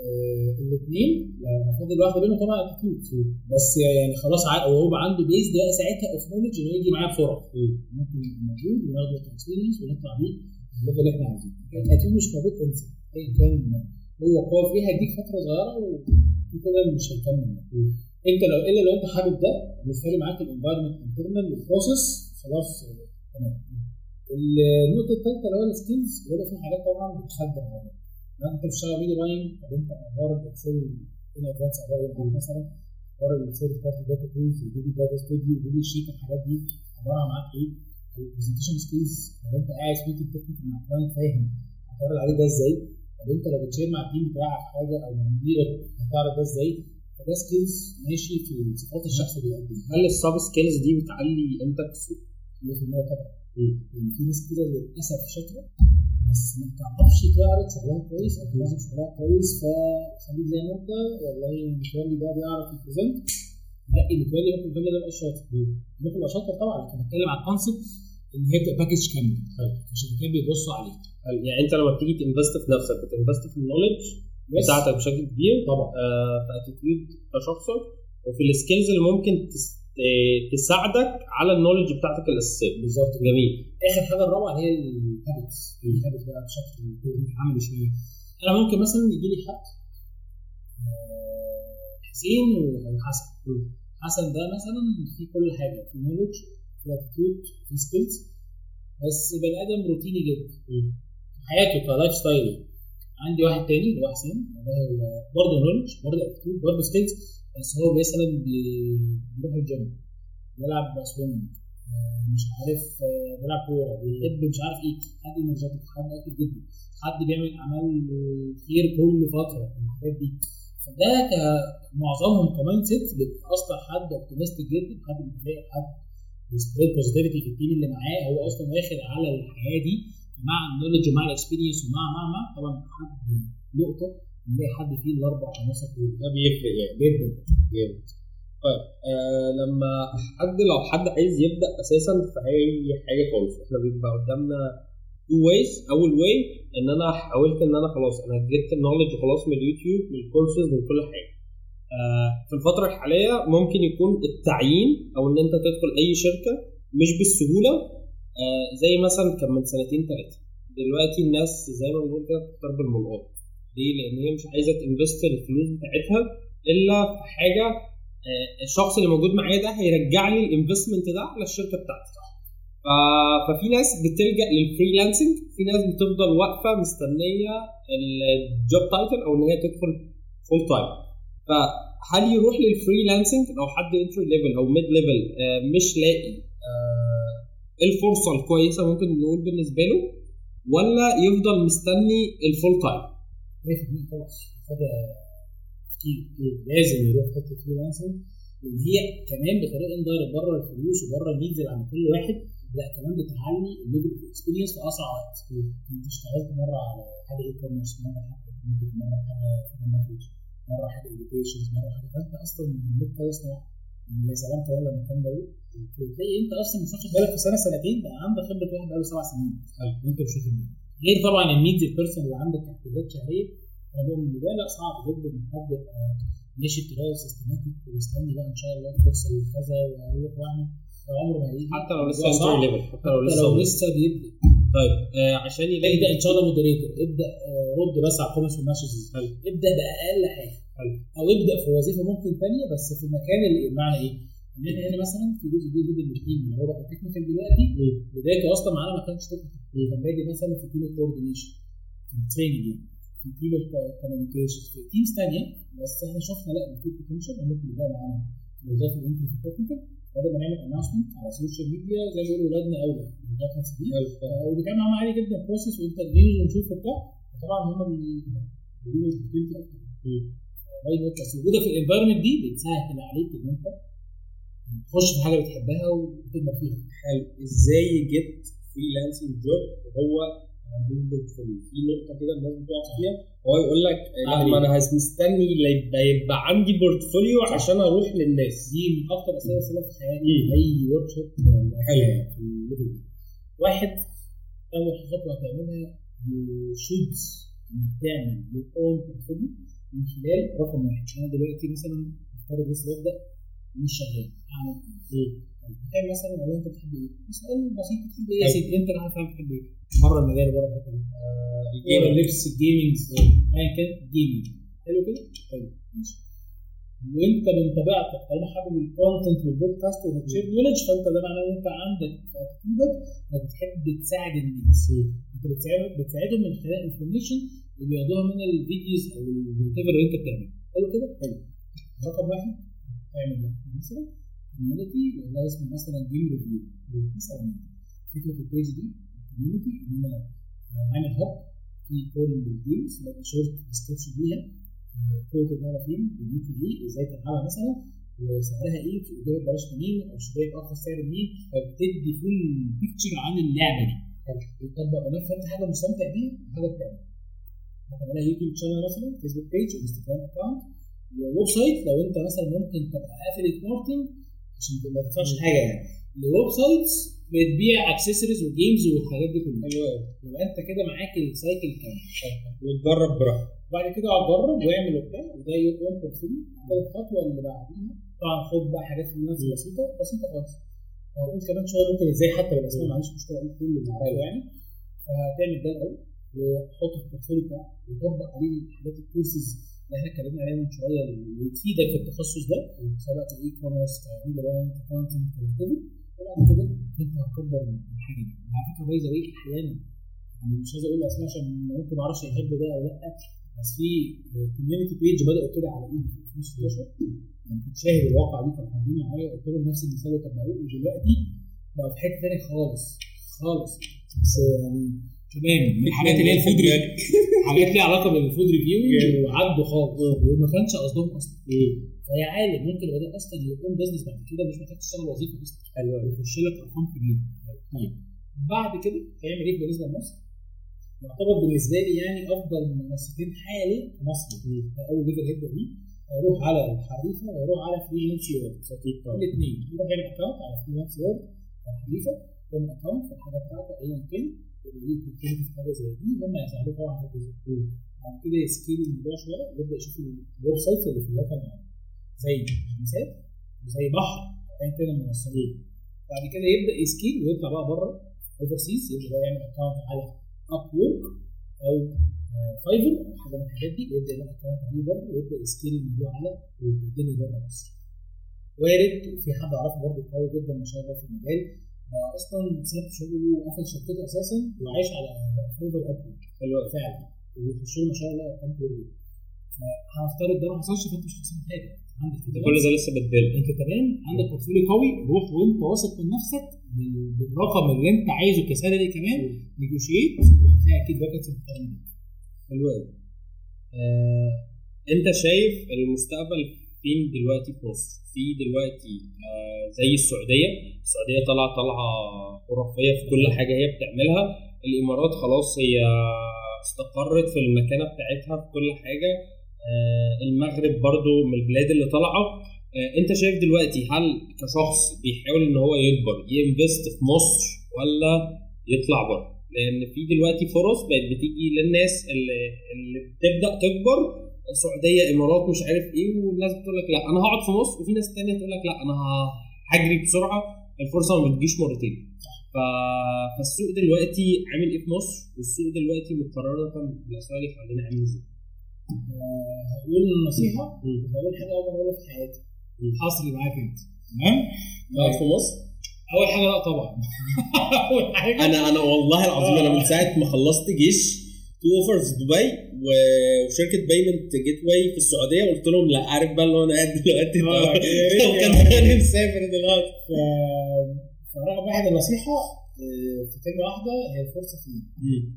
آه الاثنين. المفروض الواحده بينهم طبعا اتيتيود بس يعني خلاص وهو عنده بيز ده ساعتها اوف نولج إنه يجي معايا بسرعة. ممكن يبقى موجود وناخد اكسبيرينس ونطلع بيه ال level اللي إحنا عايزينه. ال attitude مش موجود انسى ايا كان هو قوي فيها هيديك فترة صغيرة وكده مش هيكمل. أنت لو إلا لو أنت حابب ده مش فارق معاك ال environment internal وال process خلاص تمام. النقطة الثالثه اللي هو ال skills وده في حاجات طبعا بتخدم ده انت بتشتغل media buying طب انت أخبار ال Excel in advance أخبار مثلا أخبار ال third party data tools ودي Data Studio ودي sheet الحاجات دي عبارة معاك إيه؟ ال presentation skills لو انت قاعد في التكنيك مع client فاهم هتعرض عليه ده إزاي؟ طب انت لو بت share مع ال team بتاعك حاجة أو مديرك هتعرض ده إزاي؟ فده skills ماشي في صفات الشخص اللي بيقدم هل ال sub skills دي بتعلي قيمتك في السوق؟ 100% طبعا يعني في ناس كده للأسف شاطرة بس ما بتعرفش تعرض شغلها كويس أو توظف شغلها كويس فخليك زي ما أنت. والله متولي ده بيعرف ي present لا متولي ممكن متولي ده يبقى شاطر. ممكن يبقى شاطر طبعا لكن بتكلم على ال concept إن هي تبقى package كامل. عشان كده بيبصوا عليه. يعني أنت لما بتيجي ت invest في نفسك بت invest في ال knowledge بتاعتك بشكل كبير طبعا. آه في attitude كشخصك وفي ال skills اللي ممكن. تساعدك على ال knowledge بتاعتك الأساسية. بالظبط. جميل. آخر حاجة الرابعه اللي هي ال habits. ال habits بقى بشكل عملي شوية. أنا ممكن مثلا يجي لي حد حسين وحسن حسن. ده مثلا في كل حاجة في knowledge في attitude في skills بس بني آدم روتيني جدا. حياته ك lifestyle عندي واحد تاني اللي هو حسين. برضه knowledge برضه attitude برضه skills بس هو مثلا بيروح الجيم بيلعب swimming مش عارف بيلعب كورة بيحب مش عارف إيه حد energetic حد active جدا حد بيعمل أعمال خير كل فترة الحاجات دي. فده معظمهم ك mindset أصلا حد optimistic جدا حد بيتفائل حد spread positivity في ال team اللي معاه هو أصلا واخد على الحياة دي مع ال knowledge ومع ال experience ومع مع مع طبعا حد نقطة. نلاقي حد فيه الأربع عناصر دول ده بيفرق يعني. جدا طيب آه لما حد لو حد عايز يبدأ أساسا في اي حاجة خالص. إحنا بيبقى قدامنا two ways أول way إن أنا حاولت إن أنا خلاص أنا جبت ال knowledge خلاص من اليوتيوب من الكورسز من كل حاجة. آه في الفترة الحالية ممكن يكون التعيين أو إن أنت تدخل أي شركة مش بالسهولة. آه زي مثلا كان من سنتين ثلاثة دلوقتي الناس زي ما بنقول كده بتختار بالملقاط ليه؟ لأن هي مش عايزة ت invest الفلوس بتاعتها إلا في حاجة آه الشخص اللي موجود معايا ده هيرجع لي ال investment ده على الشركة بتاعتي. ففي ناس بتلجأ لل freelancing في ناس بتفضل واقفة مستنية ال job title أو إن هي تدخل full time فهل يروح لل freelancing لو حد entry level أو mid level مش لاقي إيه الفرصة الكويسة ممكن نقول بالنسبة له ولا يفضل مستني ال full time 100% طبعا حاجة كتير لازم يروح حتة freelancing لأن هي كمان بطريقة indirect بره الفلوس وبره ال needs اللي عند كل واحد لا كمان بتعلي ال level of experience في أسرع وقت. انت اشتغلت مرة على حاجة e-commerce مرة حاجة مرة حاجة خدمات مرة حاجة education مرة حاجة فانت أصلا من كويس يا سلام ولا المكان ده تلاقي أنت أصلا مش واخد بالك في سنة سنتين بقى عندك خبرة واحد بقاله سبع سنين. وأنت مش واخد بالك غير طبعا ال needs ال personal اللي عندك احتياجات شهريه أنا ده لا صعب جدا إن حد يبقى ماشي بطريقة systematic ويستني بقى إن شاء الله فرصه وكذا وهروح واعمل عمره ما هيجي. حتى لو لسه حتى لو لسه لو لسه بيبدأ. طيب آه عشان يلاقي ابدأ إن شاء الله moderator ابدأ آه، رد بس على ال comments وال messages ابدأ بأقل حاجة. حلو. أو ابدأ في وظيفة ممكن ثانية بس في المكان اللي بمعنى إيه؟ إن إحنا هنا مثلا في جزء كبير جدا من ال team اللي هو بقى technical دلوقتي بدايته أصلا معانا ما كانش technical كان بادئ مثلا في team ال coordination في ال training يعني في team ال communication في teams ثانية بس إحنا شفنا لأ في potential ممكن يبقى معانا. وظائف ال entry في ال technical بدل ما نعمل announcement على ال social media زي ما بيقولوا ولادنا اولى بال reference دي وبيتعامل معاهم عادي جدا process و interviews ونشوف وبتاع. طبعا هم بيقولوا ال potential أكتر وجودك في ال environment دي بتسهل عليك إن أنت تخش في حاجة بتحبها وتكبر فيها. حلو. إزاي جبت freelancing job وهو في نقطة كده الناس بتقع فيها. هو يقول لك لا أعمل ما؟ أنا مستني يبقى, عندي portfolio عشان أروح للناس. دي من أكتر أسئلة اسئله في حياتي أي workshop حلو. في. واحد أول خطوة هتعملها should انك تعمل your own portfolio من خلال رقم واحد. أنا دلوقتي مثلا مفترض لسه ببدأ مش شغال اعمل إيه؟ بتعمل مثلا لو أنت بتحب إيه؟ سؤال بسيط بتحب إيه يا حلو. سيدي أنت أنا فاهم بتحب إيه؟ بره المجال بره دي ورا اللبس ال gaming ايا كان gaming حلو كده؟ حلو ماشي وأنت من طبيعتك طالما حابب ال content وال podcast وبت share knowledge فأنت ده معناه إن أنت عندك attitude ك إنك بتحب تساعد الناس أنت بتساعد بتساعدهم من خلال information اللي بياخدوها من ال videos أو ال what اللي أنت بتعمله حلو كده؟ حلو رقم واحد أعمل ده مثلا community ولا اسمه مثلا game review مثلا فكرة ال page دي community إن أنا عامل hub في كل ال games short description ليها قوه اللعبه فين دنيتي إيه إزاي تلعبها مثلا وسعرها إيه في ايجابي بلاش منين أو اشتراك ارخص سعر منين فبتدي full picture عن اللعبة دي. بتطبق بنفسك انت حاجة مستمتع بيها وحاجه بتعملها هتعملها YouTube channel مثلا Facebook page Instagram account و website لو انت مثلا ممكن تبقى affiliate marketing عشان ما تدفعش حاجة يعني. ال websites بتبيع accessories و games والحاجات دي كلها. قوي يبقى انت كده معاك ال cycle كامل وتجرب براحتك. وبعد كده اقعد جرب واعمل وبتاع وده يكون portfolio الخطوة اللي بعديها طبعا خد بقى حاجات في الناس بسيطة بسيطه خالص هقول كمان شوية ممكن إزاي حتى لو الاسماء معلش مشكله أقول كل اللي معايا يعني. فهتعمل ده الأول وحط في ال portfolio بتاعك وطبق عليه حاجات الكورسز إحنا اتكلمنا عليها من شوية اللي تفيدك في التخصص ده. سواء ال e-commerce buying content creativity وبعد كده أنت هتكبر الحاجة دي. وعلى فكرة by the way أحيانا يعني مش عايز أقول اسماء عشان ممكن ما أعرفش يحب ده أو لأ بس في community page بدأوا كده على ايدي في 2016 يعني كنت شاهد الواقع دي كانوا عاملين معايا قلت لهم نفس المثال اللي طبقوه ودلوقتي بقى في حتة ثانية خالص خالص. بس يعني تمام. من الحاجات اللي هي ال food review حاجات ليها علاقة بال food review وعدوا خالص. وما كانش قصدهم أصلا. فهي عادي ممكن ده أصلا يكون business بعد كده مش محتاج تشتغل وظيفة أصلا حلو قوي يخش لك أرقام كبيره طيب. بعد كده هيعمل إيه بالنسبة لمصر؟ يعتبر بالنسبة لي يعني أفضل منصتين حالي في مصر. أول level هيبدأ بيه. هيروح على الحريفة ويروح على Freelance Yard الاثنين يروح يعمل account على Freelance Yard الحريفه يعمل account في الحاجة بتاعته ايا كان. يكون في حاجة زي دي هم هيساعدوه طبعا في الجزء بعد كده ي scale الموضوع شوية يبدا يشوف ال website اللي في الوطن العربي زي خمسات وزي بحر ايا كان المنصتين بعد كده يبدا ي scale ويطلع بقى بره overseas يبدا بقى يعمل account على Upwork أو Fiverr أو حاجة من الحاجات دي يبدا يعمل account عليه برضه ويبدا ي scale الموضوع على الدنيا بره مصر. وارد في حد اعرفه برضه قوي جدا ما شاء الله في المجال أصلا ساب شغله وقفل شركته أساسا وعايش على Fiverr up حلو قوي فعلا. له ما شاء الله ارقام كويسه فهنفترض ده ما حصلش فأنت مش خسران حاجة. عندك كل ده لسه بت build. أنت تمام عندك portfolio قوي. روح وأنت واثق من نفسك بال- بالرقم اللي أنت عايزه ك salary كمان. negotiate هتلاقي أكيد packages محترمه حلو قوي آه، أنت شايف المستقبل فين دلوقتي في مصر؟ في دلوقتي آه زي السعودية، السعودية طالعة طالعة خرافية في كل حاجة هي بتعملها، الإمارات خلاص هي استقرت في المكانة بتاعتها في كل حاجة، آه المغرب برضو من البلاد اللي طالعة، آه أنت شايف دلوقتي هل كشخص بيحاول إن هو يكبر ينفست في مصر ولا يطلع بره؟ لأن في دلوقتي فرص بقت بتيجي للناس اللي, اللي بتبدأ تكبر السعودية إمارات مش عارف إيه والناس بتقول لك لا. أنا هقعد في مصر وفي ناس تانية تقول لك لا أنا هجري بسرعة الفرصة ما بتجيش مرتين. ف... فالسوق دلوقتي عامل إيه في مصر؟ والسوق دلوقتي مقارنة بالاسواق اللي حوالينا عامل إزاي؟ هقول نصيحه وهقول حاجة أول مره في حياتي. حصري معاك أنت. تمام؟ في مصر؟ أول حاجة لا طبعا. أول حاجة. أنا أنا والله العظيم أنا من ساعة ما خلصت جيش two offers في دبي وشركة payment gateway في السعودية. قلت لهم لا عارف بقى اللي هو أنا قاعد دلوقتي. آه، ريت لو كان يعني. أنا مسافر دلوقتي. ف- فرقم واحد النصيحه آه، في كلمه واحدة هي الفرصه فين؟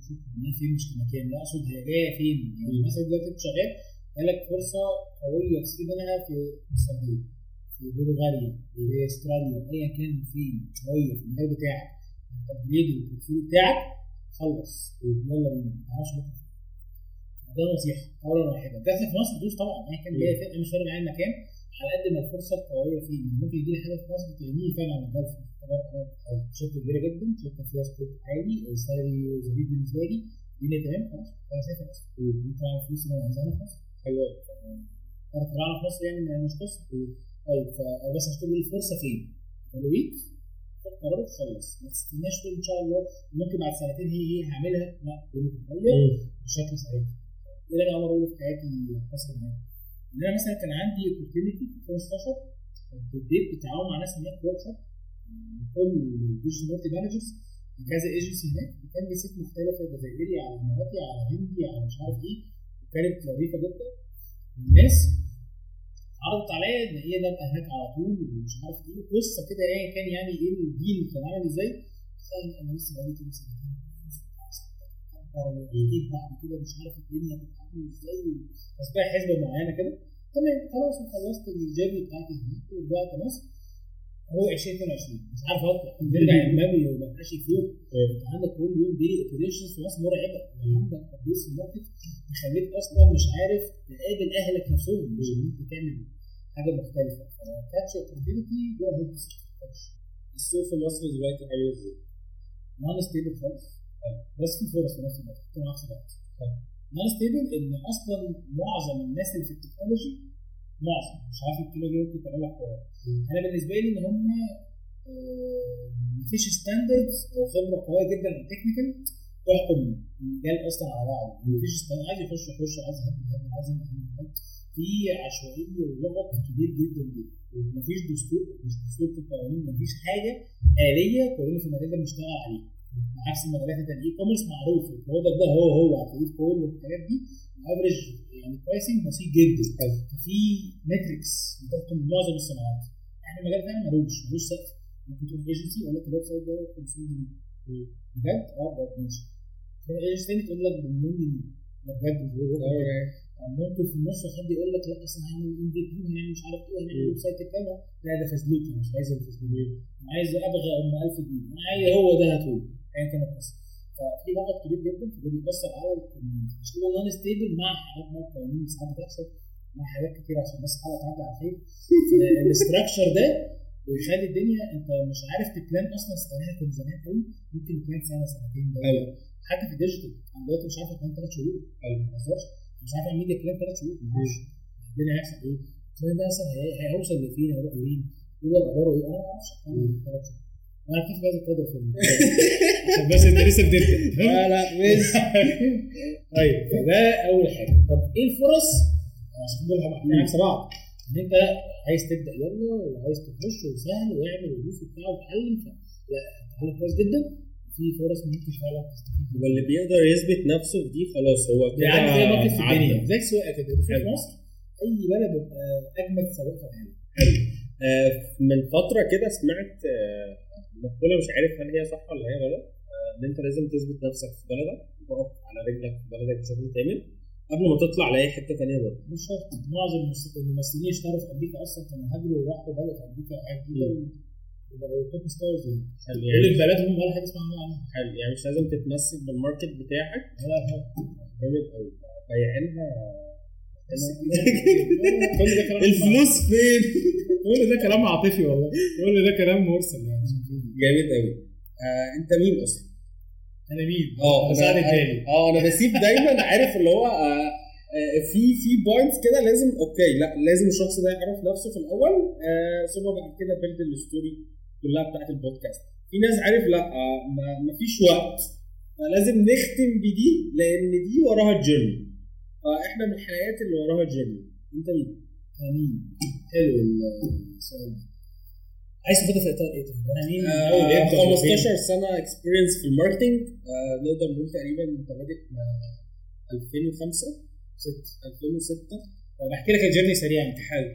شوف هي فين مش مكان لا اقصد هي جاية فين؟ يعني مثلا دلوقتي أنت شغال جالك فرصة قوية تستفيد منها في السعودية في بلغاريا في أستراليا ايا كان فين؟ قويه في المجال بتاعك التبليد وال profile بتاعك. خلص بينا ما فين. ده نصيحة اولا واحدة. لك في مصر دوس طبعا. ايا كان جاية فين أنا مش فارق معايا المكان على قد ما الفرصة القويه فين ممكن يجي لي حاجة في مصر تغنيني فعلا عن الجو شركة كبيرة جدا شركة فيها scope عالي ال salary ظريف بالنسبة لي. الدنيا تمام خلاص. أنا سافر أصلا ممكن اعمل فلوس اللي أنا عايزها في مصر؟ حلو أنا طلعنا في مصر يعني مش قصة. طيب فبس عشان تقول الفرصة فين؟ حلوين قرار خلص ما تستناش إن شاء الله ممكن بعد سنتين هي هي هعملها. لا بتتغير بشكل سريع إيه اللي أنا عمال أقوله في حياتي حصل معايا؟ إن أنا مثلا كان عندي opportunity في 2016 كنت ابتديت بالتعاون مع ناس هناك workshop كل digital market managers كذا ايجنسي هناك. وكان ست مختلفة جزائري على إماراتي على هندي على مش عارف إيه. وكانت لطيفة جدا. الناس عرضت عليا ان هي ده هناك على طول ومش عارف إيه قصة كده ايا كان يعني إيه ال deal كان عامل إزاي. أنا لسه بقالي كام سنتين أكيد بعد كده مش عارف الدنيا هتتعامل إزاي بس بقى حسبه معينة كده. تمام خلاص وخلصت ال journey بتاعتي هناك ورجعت مصر. هو 2022 مش عارف أطلع. نرجع امبابي وما بقاش يفوق. أنت عندك كل يوم daily operations في مصر مرعبه عندك تدريس في ال market يخليك أصلا مش عارف تقابل أهلك نفسهم. مش ان انت تعمل حاجة مختلفة. ف catch opportunity go ahead السوق في مصر دلوقتي عامل إزاي؟ non stable خالص بس في فرص في نفس الوقت. في نفس الوقت. non stable إن أصلا معظم الناس اللي في ال technology معظم. مش عارف الكلمة دي ممكن تعمل لك حوار أنا بالنسبة لي إن هم آه، مفيش standards أو خبرة قوية جدا technical تحكم المجال أصلا على بعضه. مفيش standard عايز يخش يخش عايز يهدي عايز يهدي. في عشوائية ولغط كبير جدا جدا. مفيش دستور مش دستور في القوانين مفيش حاجة آلية كلنا في المجال ده بنشتغل عليها عكس المجالات التانية commerce معروف. ال product ده هو هو هتلاقيه في كل الحاجات دي. average يعني pricing بسيط جدا. ففي matrix بتحكم معظم الصناعات إحنا المجال بتاعنا ملوش ملوش سقف. ممكن تروح ايجنسي يقول لك ال website ده 500 جنيه. بجد؟ آه بجد. ماشي. تروح ايجنسي تاني تقول لك بمليون جنيه. ده بجد ممكن في النص حد يقول لك لا أصل هنعمل MVP هنعمل مش عارف إيه هنعمل website كذا. لا ده أنا مش عايز الفاسبوك أنا عايز أبغى أم 1000 جنيه. أنا عايز هو ده هاتوه ايا كان القصة ففي لغط كبير جدا فده بيأثر على كده non stable مع حاجات مع قوانين ساعات بتحصل مع حاجات كتير عشان بس حاجة تعدي على خير ال structure ده ويخلي الدنيا أنت مش عارف ت plan أصلا استناها كان زمان قوي ممكن ت plan سنة سنتين ده أيوه حتى في ال digital أنا دلوقتي مش عارف ا ت plan ثلاث شهور. أيوه ما بهزرش مش عارف اعمل media plan ثلاث شهور مش الدنيا هيحصل إيه؟ الكلام ده هي- هيوصل لفين؟ هيروح لفين؟ هو أخباره إيه؟ أنا ما أعرفش. ثلاث شهور أنا كنت عايز القدر في الموضوع. عشان بس أنت لسه بتبدأ. لا لا ماشي. طيب فده أول حاجة. طب إيه الفرص؟ عشان دول هنحكي عكس بعض إن أنت عايز تبدأ يلا وعايز تخش وسهل واعمل ودوس وبتاع وتعلم لا تعلم كويس جدا. في فرص ممكن فعلا تستفيد. منها واللي بيقدر يثبت نفسه في دي خلاص هو كده يعني زي ماركت في. الدنيا. زي السواقه كده. في. مصر أي بلد بيبقى أجمد سواق في العالم. آه، من فترة كده سمعت آه، مقولة مش عارف هل هي صح ولا هي غلط. آه، إن أنت لازم تثبت نفسك في بلدك تقف على رجلك في بلدك بشكل كامل قبل ما تطلع لأي حتة ثانية بره مش شرط. معظم الممثل- الممثلين اشتغلوا في أمريكا أصلا كانوا هاجروا وراحوا بلد أمريكا. top stars يعني بلدهم ولا حاجة اسمها عنها حلو. يعني مش لازم تتمسك بال market بتاعك. لا لا. جامد قوي بايعينها الفلوس فين؟ كل ده كلام عاطفي والله. كل ده كلام مرسل يعني. جامد قوي آه، أنت مين أصلا؟ أنا مين؟ آه أنا سعد التاني آه أنا بسيب دايما عارف اللي هو آه، آه، في في points كده لازم okay لا لازم الشخص ده يعرف نفسه في الأول. آه، ثم بعد كده build ال story كلها بتاعت البودكاست. في ناس عارف لا آه، ما- فيش وقت. فلازم نختم بدي لأن دي وراها journey فاحنا من الحلقات اللي وراها journey أنت مين؟ أنا مين؟ حلو السؤال ده. عايز تاخدها في إطار إيه؟ أنا مين؟ آه، أول يبدا 15 سنة experience في ال marketing آه، نقدر نقول تقريبا أنت بادئ من 2005 2006 طب أحكي لك ال journey سريعا حلو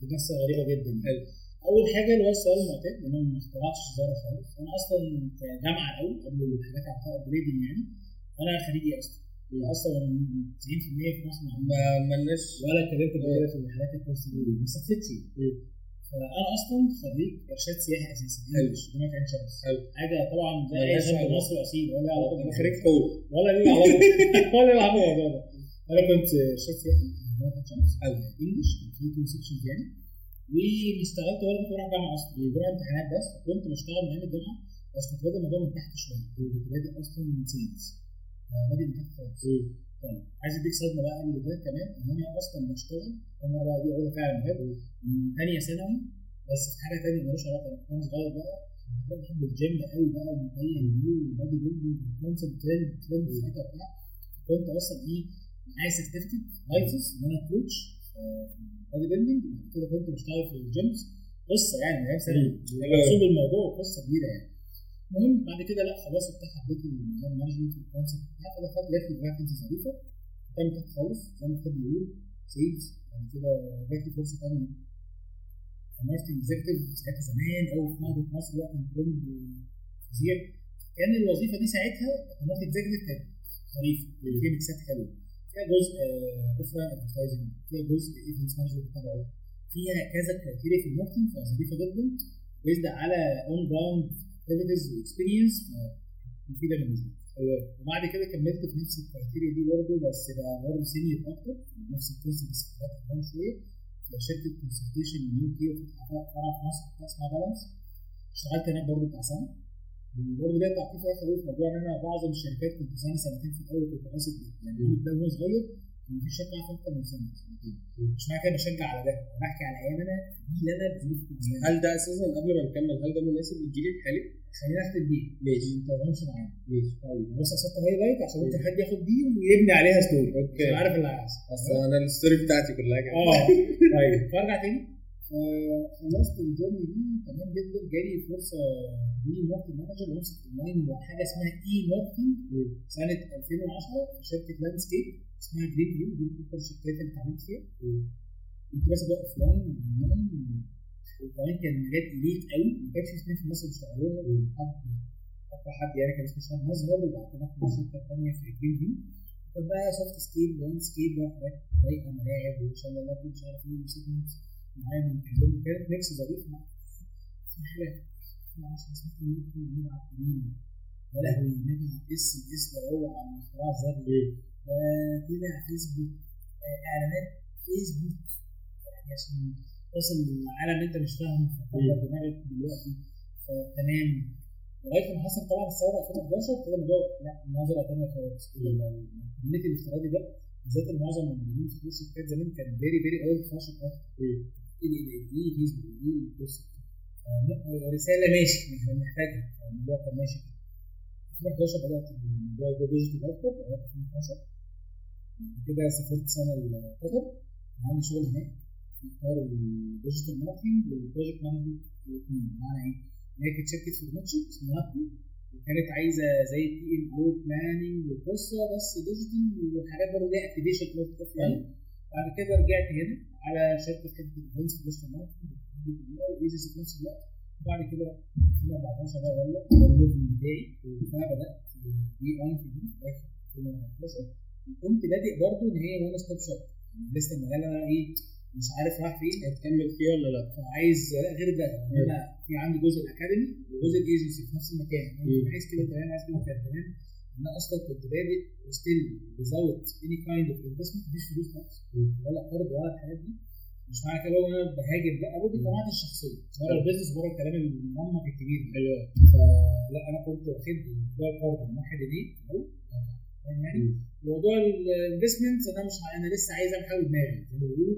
دي قصة غريبة جدا. حلو. أول حاجة اللي هو السؤال المعتاد إن أنا ما اخترعتش زارا خالص. أنا أصلا كجامعه الأول قبل الحاجات على بتاع upgrading يعني. أنا خريجي أصلا؟ أصلا 90% في مصر ما ما مالناش. ولا اتكلمت كده في الحاجات الكونسيلري ما استفدتش فأنا أصلا خريج إرشاد سياحي أساسا حلو. جامعة عين شمس. حلو. حاجة طبعا زي أي شاب. مصري أصيل. ولا أنا خريج حقوق. ولا ليه علاقة. ولا ليه علاقة ده أنا كنت إرشاد سياحي جامعة عين شمس. English في تو يعني. واشتغلت وأنا كنت بروح جامعة أصلا. بروح امتحانات بس. كنت بشتغل من الجامعة بس كنت بادئ الموضوع من تحت شوية. كنت بادئ أصلا من sales بادئ من تحت خالص. طيب عايز أديك صدمة بقى قبل ده كمان إن أنا أصلا بشتغل أنا بقى دي اقولها فعلا بجد. من ثانية ثانوي بس في حاجة ثانية مالوش علاقة وأنا صغير بقى. كنت بحب الجيم قوي بقى ومتين بيه و bodybuilding و concept trend trend ساعتها بتاع. كنت أصلا إيه معايا certificate license إن أنا coach bodybuilding كده كنت بشتغل في ال gyms. قصة يعني أيام ثانوي مقصود الموضوع قصة كبيرة يعني. المهم بعد كده لا خلاص انت حبيت ال management وال concept بتاع فدخلت جات لي vacancy ظريفة. تحت خالص زي ما بيقول sales بعد كده جات لي فرصه ثانية marketing executive ساعتها زمان قوي في نهضه مصر وقت الترند فظيع كان الوظيفة دي ساعتها marketing executive كانت ظريفة. ميكسات حلوة فيها جزء offer advertising فيها جزء events management بتاعه فيها كذا criteria في ال marketing فظريفه جدا based على on ground activities و experience مفيده بالنسبة لي. وبعد كده كملت في نفس ال criteria دي برضه بس بقى برضه senior أكتر نفس ال course بس كمان شوية. في شركه consultation UK فرع في مصر اسمها بالانس اشتغلت هناك برضه بتاع سنة. ليا تعقيب في في موضوع إن أنا معظم الشركات كنت سنه سنتين في الأول كنت قاصد يعني ده وهو صغير في شركة عارفة أكتر من سنة. سنتين مش معنى كده بشجع على ده. أنا بحكي على أيام أنا دي اللي أنا بظروف هل ده أساسا قبل ما نكمل هل ده مناسب للجيل الحالي؟ خلينا اختم بيه ماشي. ما تمشي معانا ماشي. طيب بص اصل highlight عشان ممكن حد ياخد دي ويبني عليها story okay. عارف اللي هيحصل. أصل أنا ال story بتاعتي كلها كده آه. طيب فأرجع تاني. خلصت ال journey دي تمام جدا. جالي فرصة دي marketing manager وامسك اونلاين وحاجة اسمها e-marketing سنه 2010 في شركة landscape اسمها Green View دي أكتر الشركات اللي اتعاملت فيها. كنت بس بقى offline وكمان كان مجال elite قوي. ما كانش في في مصر بيشتغلوها. حد أكتر حد يعني كان اسمه شهاب مظهر وبعد كده رحت شركة ثانية في Green View كان بقى سوفت سكيل لاند سكيل بقى حاجات رايقة ملاعب وإن شاء الله لابتوب مش عارف إيه كانت ميكس ظريف مع في حاجات ما أعرفش اسمها ممكن نلعب مين يا لهوي نلعب اس اس ده هو على اختراع ذري طلع فيسبوك. آه، إعلانات فيسبوك. يعني عشان توصل للعالم انت مش فاهمه فكبر دماغك دلوقتي. فتمام. لغاية ما حصل طبعا الثوره 2011 كده الموضوع لا نظره ثانية خالص. ال community الافتراضي ده بالذات معظم الموجودين في الشركات زمان كان very very fashion إيه إيه فيسبوك إيه القصة آه، رسالة ماشي إحنا بنحتاجها الموضوع كان ماشي. كده 2011 بدأت الموضوع يبقى digital أكتر لغايه 2012 بعد كده سافرت سنة لقطر. عندي شغل هناك. في إطار ال digital marketing وال project management الاثنين بمعنى إيه؟ هي كانت شركة فورماتشن اسمها وكانت عايزة زي بي ام أو بلاننج وقصة بس ديجيتال وحاجات برضه ليها اكتيفيشن اوف لاين بعد كده رجعت هنا على شركة حتة الايفنتس ديجيتال ماركتنج وايزيس في نفس الوقت. وبعد كده في 14 بقى يلا الموفمنت بتاعي فبدات بي اي في دي في 2014 وكنت بادئ برضه إن هي وان ستوب شوب لسه المجال أنا إيه مش عارف رايح فين. هتكمل فيه ولا لأ؟ فعايز لا غير ده. إن أنا في عندي جزء ال academy وجزء ال agency في نفس المكان. مم. عايز كده تمام عايز كده تمام. ان أنا أصلا كنت بادئ و still without any kind of investment مفيش فلوس خالص. ولا قرض ولا الحاجات دي. مش معنى كده ان أنا بهاجر لا ودي قناعتي الشخصية. بره ال business بره الكلام المنمق الكبير أيوه. فلا أنا كنت واخد موضوع القرض من ناحيه دي. أو يعني؟ موضوع ال investment أنا مش أنا لسه عايز امحي دماغي. زي ما بيقولوا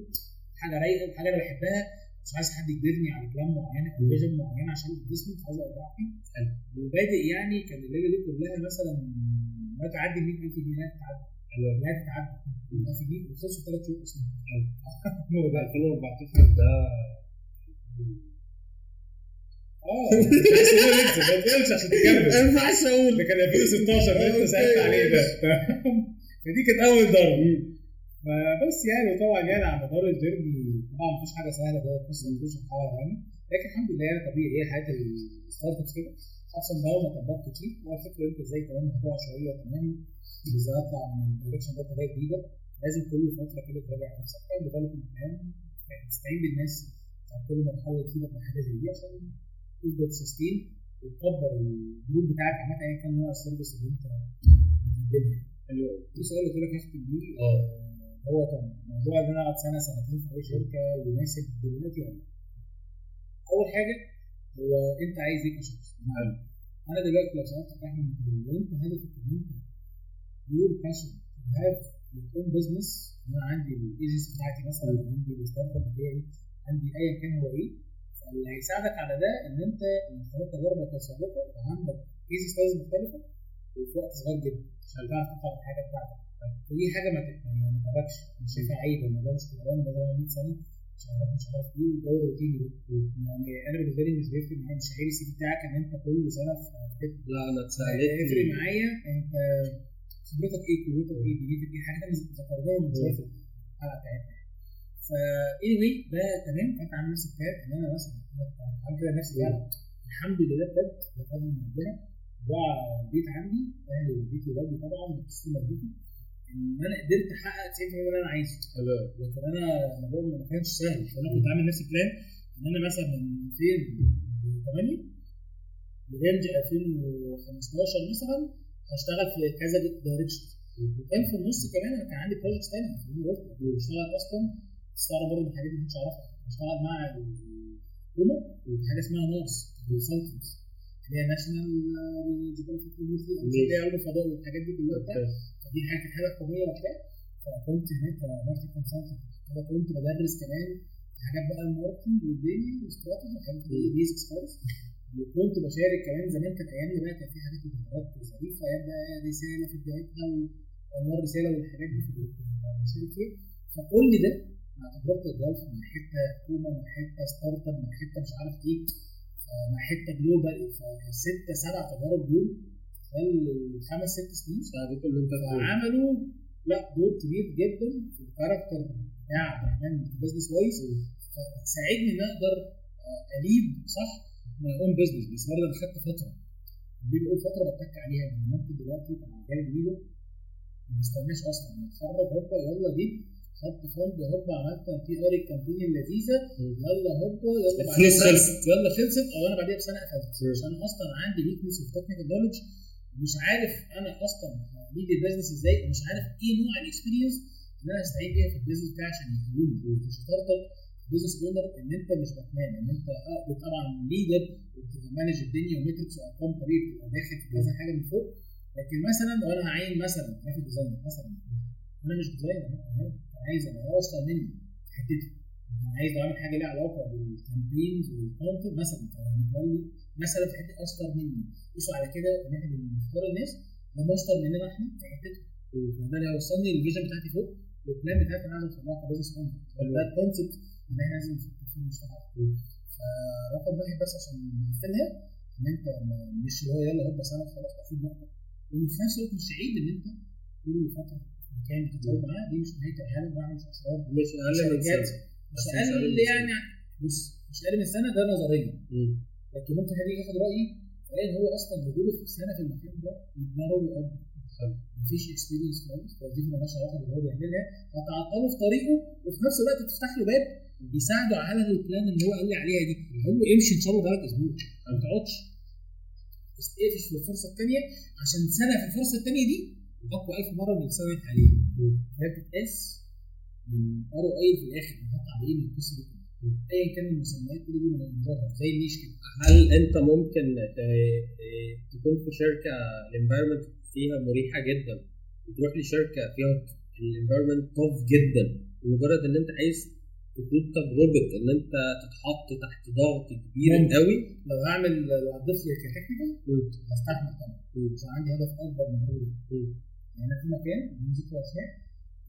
حاجة رايقة حاجة أنا بحبها. مش عايز حد يجبرني على كلام معين أو vision معين عشان ال investment عايز ابقى فيه وبادئ يعني كان الليلة دي كلها مثلا ما تعدي 100000 جنيه تعدي لا تعدي 100000 جنيه وخلصوا ثلاث شهور أصلا. هو ده. 2014 ده آه. مش ما تقولش عشان تكمل. ما ينفعش أقول. ده كان 2016 اللي أنت سالت عليه ده. فدي كانت أول ضربه فبس يعني طبعا يعني على مدار ال journey طبعا مفيش حاجة سهلة ده قصه مفيش حاجة يعني. لكن الحمد لله يعني طبيعي إيه حياة ال startups كده. أصلا لو ما طبقت كتير هو الفكرة أنت إزاي كمان موضوع شوية كمان بالذات من ال direction ده طريقه جديدة لازم كل فترة كده تراجع نفسك. تعمل development plan تستعين بالناس عشان كل مرحله تفيدك من حاجة زي دي عشان تقدر ت sustain وتكبر ال group بتاعك عامة ايا كان نوع ال service اللي أنت بتقدمها. في سؤال قلت لك هختم بيه آه. هو كان موضوع إن أنا أقعد سنة سنتين في أي شركة يناسب دلوقتي ولا لأ؟ أول حاجة هو أنت عايز إيه كشخص؟ أنا دلوقتي لو سالتك أحمد لو انت هدفك إن أنت your passion have your own business أنا عندي الايجنسي بتاعتي مثلا عندي ال startup بتاعي عندي ايا كان هو إيه. فاللي هيساعدك على ده إن أنت من خلال تجاربك السابقه يبقى عندك easy styles مختلفة وفي وقت صغير جدا عشان تعرف تطلع الحاجة بتاعتك. فدي حاجة ما ت- ما ما تعبكش مش شايفها عيب الموضوع مش كده ده زي 100 سنة مش عارف مش عارف إيه والجو روتيني. يعني أنا بالنسبة لي مش بيفرق معايا. مش هيري ال CV بتاعك إن أنت كل سنة في حتة لا أنا اتسألت. معايا. أنت خبرتك إيه؟ قوتك إيه؟ دنيتك إيه؟ الحاجات اللي ذكرناها من شوية في الحلقة بتاعتنا فا anyway ده تمام. انت عامل نفسك كتاب إن أنا مثلا عامل كده نفسي. يعني الحمد لله بجد بفضل من ربنا ضاع البيت عندي أهلي وبيتي وولادي طبعا بتسلم والدتي. إن أنا قدرت أحقق 90% من اللي أنا عايزه. لكن أنا الموضوع ما كانش سهل. فأنا كنت عامل نفسي plan إن أنا مثلا من 2008 ل range 2015 مثلا هشتغل في كذا direction وكان في النص كمان أنا كان عندي projects ثانية في الوقت كنت بشتغل أصلا تستغرب برضه من الحاجات دي ما كنتش اعرفها بشتغل مع الحكومة حاجة اسمها ناس اللي هي national اللي هي علوم الفضاء والحاجات دي كلها. دي حاجة حاجة قويه وبتاع فكنت هناك market consultant كنت بدرس كمان حاجات بقى ال marketing والدنيا والاستراتيجي كانت basics خالص. وكنت بشارك كمان زمان كانت ايامنا بقى كان في حاجات فيديوهات ظريفة. أيام بقى رسالة في بدايتها وأنوار رسالة والحاجات دي في فيها فكل ده مع تجربه الجولف مع حتة حكومة مع حتة startup مع حتة مش عارف إيه مع حتة global فالستة سبع تجارب دول خلال خمس ست سنين ساعدته اللي انت. عملوا لا دور كبير جدا في ال character بتاع في بزنس وايز فساعدني إن أقدر أليد صح؟ ماي اون بزنس بس برضه أنا خدت فترة. دي بقول فترة بتك عليها ممكن دلوقتي مع جانب جديدة ما نستناش أصلا. نتخرج هوبا يلا دي. خدت فند هوبا عملت في ار الكامبين اللذيذه يلا هوبا يلا خلصت. يلا خلصت. أو أنا بعديها بسنة قفلت عشان أصلا عندي ويكنس في تكنيكال نولج مش عارف أنا أصلا lead ال business إزاي ومش عارف إيه نوع ال experience اللي أنا هستعين بيها في ال business بتاعي عشان startup business owner إن أنت مش باتمان إن أنت طبعا leader وبت manage الدنيا و metrics وأرقام طريقه تبقى داخل في كذا حاجة من فوق. لكن مثلا لو أنا هعين مثلا graphic designer مثلا أنا مش designer أنا عايز أبقى اشطر مني في حتتي. أنا عايز أعمل حاجة ليها علاقة بال campaigns وال content مثلا مثلا في حتة اشطر مني. بصوا على كده إن إحنا بنختار الناس هم اشطر مننا إحنا في حتتهم وده اللي هيوصلني لل vision بتاعتي فوق وال plan بتاعتي أنا عايز اطلعها ك business owner ده ال concept اللي إحنا لازم نفكر فيه ونشتغل عليه فرقم واحد بس عشان نقفلها إن أنت مش اللي هو يلا هوبا سنه خلاص تاخد وقتك وفي نفس الوقت مش عيب إن أنت كل فتره مكان بتتجاوب معاه دي مش نهاية العالم بعمل مش اشرار مش أقل من سنة. مش أقل يعني بص مش أقل من سنة ده نظريا. لكن ممكن حد يجي ياخد رأيي ان هو أصلا وجوده في السنة في المكان ده دماغه بيقضي مفيش experience خالص فدي مالهاش علاقه باللي هو بيعملها. هتعطله في طريقه وفي نفس الوقت تفتح له باب يساعده على ال plan اللي هو قال لي عليها دي. قول له امشي إن شاء الله بقالك أسبوع ما تقعدش. بس اقفش في الفرصة الثانية عشان سنة في الفرصة الثانية دي أقوى 1000 مرة من السنة اللي عليها هي بتتقاس من ROI في الآخر بنحط على إيه من القصة دي. ايا كان المسميات دي بنظهر زي ال niche كده. هل أنت ممكن تكون في شركة ال environment فيها مريحة جدا؟ وتروح لشركة فيها ال environment tough جدا؟ ومجرد إن أنت عايز تخوض تجربة إن أنت تتحط تحت ضغط كبير. قوي. لو هعمل لو هضيف لي ك technical هستحمل طبعا عشان عندي هدف أكبر من هو يعني أنا في مكان من ذكر اسماء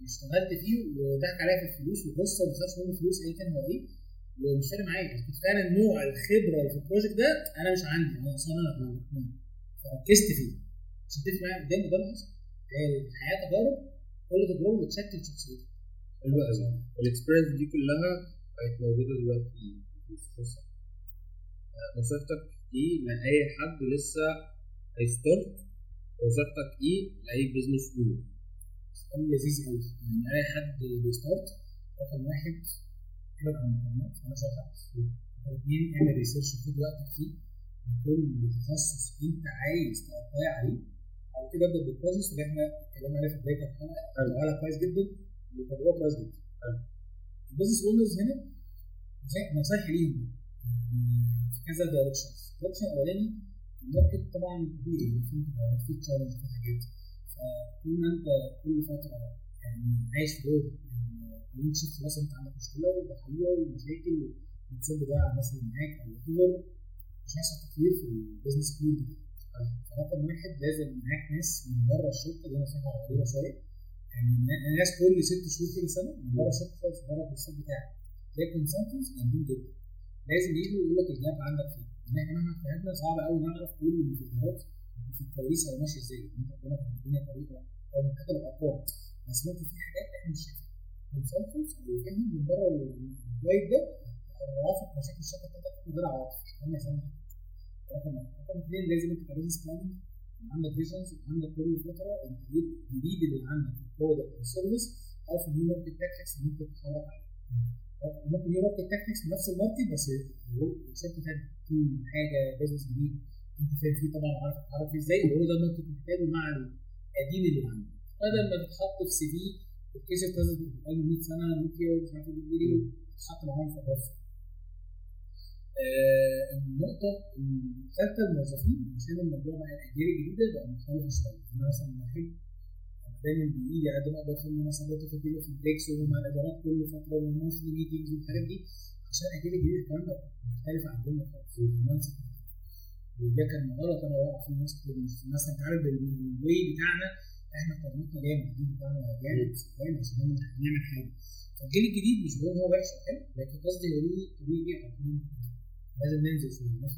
اشتغلت فيه وضحك عليا في الفلوس وقصة وما خدش مني فلوس ايا كان هو إيه. ومش فارق معايا فعلا نوع الخبرة اللي في ال project ده أنا مش عندي أنا أصلا أنا فركزت فيه. عشان تفرق معايا قدام قدام الحياة تجارب كل تجربة بتشكل شخصيتك حلو قوي ال experience دي كلها بقت موجودة دلوقتي في القصة. نصيحتك إيه لاي حد لسه هي start نصيحتك إيه لاي business owner كان لذيذ قوي يعني أي حد بي start رقم واحد ابعد عن المقارنات أنا شايف اثنين اعمل research خد وقتك فيه كل تخصص انت عايز تقطع عليه بعد كده ابدا بال process اللي إحنا اتكلمنا عليه في بدايه الحلقة كويس جدا وتجربه كويس جدا البيزنس اونرز هنا نصايح ليهم في كذا دايركشن الدايركشن الاولاني الماركت طبعا كبير في في تشالنج في حاجات فطول ما انت كل فتره يعني عايش في وانت شفت مثلا أنت عندك مشكلة وبحلها ومشاكل على الناس اللي معاك أو وات مش هيحصل تطوير في البيزنس كوميونتي رقم واحد لازم معاك ناس من بره الشركة اللي أنا فاهم عليها شوية. يعني الناس كل ست شهور كده سنة من بره الشركة خالص بره البروسيس بتاعك. تلاقي كونسلتنتس جامدين جدا لازم يجوا يقول لك الجاب عندك فين. ان إحنا مهما فهمنا صعب قوي نعرف كل المفيدات في الكويسة هو ماشي إزاي أنت ربنا في الدنيا طريقة. أو من حاجة الارقام بس ممكن في حاجات إحنا مش شايفينها. كونسلتنتس اللي فاهم من بره الوايد ده عارف مشاكل الشركة بتاعتك من غير عواطف هم يفهموا رقم واحد رقم اثنين لازم انت كبزنس بلاننج عندك visions وعندك كل فترة انت الجديد اللي عندك في ال product أو ال service أو في ال new market tactics اللي انت بتتحرك عليه ممكن new market tactics نفس ال market بس شركه ثانية حاجة business جديد انت فاهم فيه طبعا عارف فيه إزاي؟ وهو ده ال market محتاجه مع القديم اللي عندك. بدل ما تتحط في CV ال case كذا بقاله 100 سنه نوكيا ومش عارف إيه تتحط معاهم في الرف آه النقطة الثالثة الموظفين عشان الموضوع بقى الأجيال الجديدة بقى مختلف شوية أنا مثلا بحب دايما بإيدي قد ما أقدر في مثلا بدخل في في ال breaks ومع الإدارات كل فترة وال monthly meetings والحاجات دي عشان الأجيال الجديدة الكلام ده مختلف عندنا خالص ال mind وده كان غلط أنا واقع في ناس كتير مثلا أنت عارف ال way بتاعنا إحنا قراراتنا جامد الجيل بتاعنا جامد جامد عشان نعمل حاجة فالجيل الجديد مش بقول هو وحش أو حلو لكن قصدي هو ليه طريقة لازم ننزل في الناس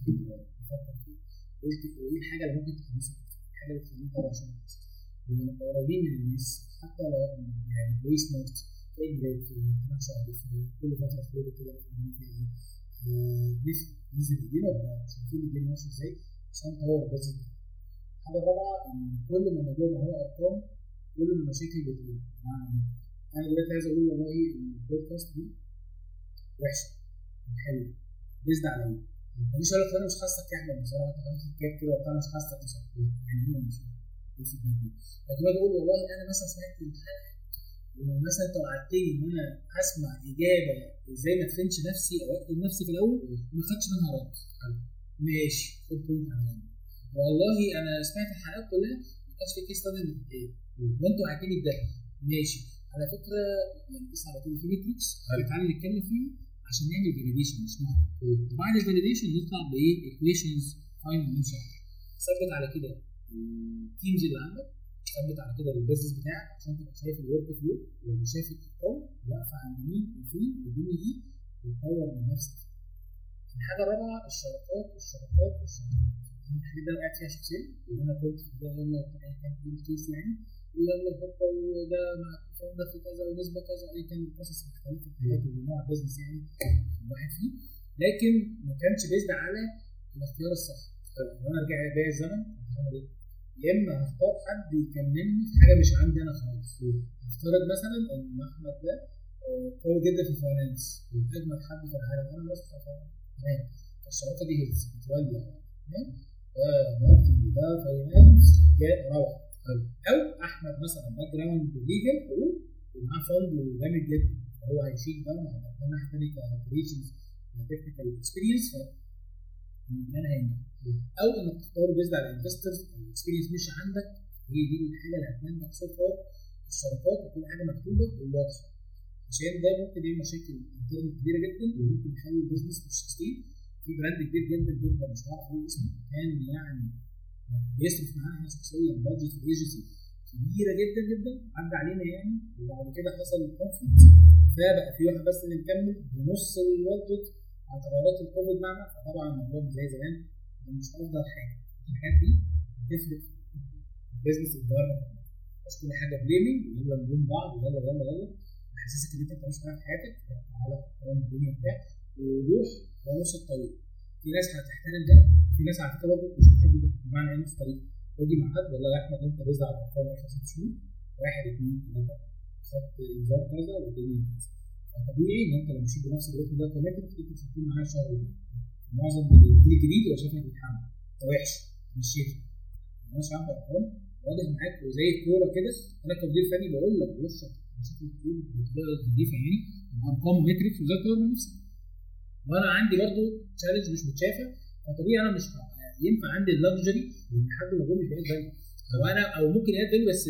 نفكر فيه قلت إيه؟ الحاجة اللي ممكن تحمسك الحاجة اللي تخليك طبعا عشان ونبقى قريبين من الناس حتى لو يعني فويس نوت تلاقي جريد في 12 في كل فترة فلويد كده نفهم ننزل ايدينا شايفين الدنيا ماشيه إزاي؟ عشان نطور البيزنس الحاجة الرابعه إن كل ما ما هو ارقام كل المشاكل بتقل أنا دلوقتي عايز أقول والله البودكاست دي وحشة حلوة بيزد إيه؟ مش هقول لك أنا مش حاسك يا احمد بصراحة أنت عامل كده كده وبتاع مش حاسك مش يعني هو مش لكن أنا بقول والله أنا مثلا سمعت الحلقة ومثلا أنت وعدتني إن أنا اسمع إجابة إزاي ما ادفنش نفسي أو أقتل نفسي في الأول وما خدتش منها رد. ماشي خد point على والله أنا سمعت الحلقات كلها ما كانش في case study بتتقال وانتوا وعدتني بده ماشي. على فكرة يعني اسمع على في metrics تعالى نتكلم فيه عشان نعمل validation مش نقطه وبعد ال validation نطلع بايه equations final نمشي ثبت على كده. ال teams اللي عندك ثبت على كده ال business بتاعك عشان تبقى شايف ال workflow وشايف الارقام واقفة عند مين؟ وفين والدنيا دي وتطور من نفسك. الحاجة الرابعة الشراكات الشراكات الشراكات. ده وقعت فيها شخصيا وأنا ده يلا كان ال case يعني ويلا الخطه وده مع ده في كذا ونسبه كذا اي كان القصص مختلفه في حياته ونوع business يعني الواحد فيه لكن ما كانش based على الاختيار الصح. وأنا رجع بيا الزمن هعمل إيه؟ يا إما هختار حد يكملني في حاجة مش عندي أنا خالص. افترض مثلا إن أحمد ده قوي جدا في الفاينانس اجمد حد في العالم. أنا بس تمام. الشراكة دي هيلز متولي تمام. ماركتنج ده فاينانس جاء روعه أو أحمد مثلا باك جراوند ليجل ومعاه فند جامد جدا. هو هيشيل ده مع ناحيه ثانية كاوبريشنز تكنيكال اكسبيرينس المكان هينجح أو إنك تختار بيزد على انفسترز الاكسبيرينس مش عندك. هي دي الحاجة اللي هتنجح so far الشراكات وكل حاجة مكتوبة وواضحة. عشان ده ممكن يعمل مشاكل كبيرة جدا وممكن يخلي ال business مش sustain في brand كبير جدا جدا مش عارف أقول اسمه كان يعني بيصرف معانا إحنا شخصيا budget agency كبيرة جدا جدا عدى علينا يعني وبعد كده حصل conflict فبقى في واحد بس اللي مكمل بنص ال budget على تغيرات الكوفيد معنا. فطبعا الموضوع زي زمان مش أفضل حاجة. الحاجات دي بتفرق. ال business environment مش كل حاجة blaming يلا نلوم بعض يلا يلا يلا. يحسسك إن أنت مش عارف حياتك تعالى الدنيا بتاع ووضوح ونص الطريق. في ناس هتحترم ده في ناس على فكرة برضه مش بتحب ده بمعنى إيه نص الطريق واجي مع حد والله يا أحمد أنت رزق على الارقام اخر ست شهور واحد اثنين ثلاثة خدت انذار كذا والدنيا كذا. فطبيعي إن أنت لو مشيت بنفس ال rhythm ده كمان انت هتكون معايا شهر معظم اللي جديد هو شايفك بتحمل انت وحش مشيت. مش عارف ارقام واضح معاك وزي الكورة كده أنا كمدير فني بقول لك وشك بشكل بطريقه نظيفة يعني ارقام metrics وزي تطور من نفسك وأنا عندي برضو challenge مش متشافه فطبيعي أنا مش ينفع عندي ال luxury ان حد موجود مش بقيت زي أو أنا أو ممكن يقدم بس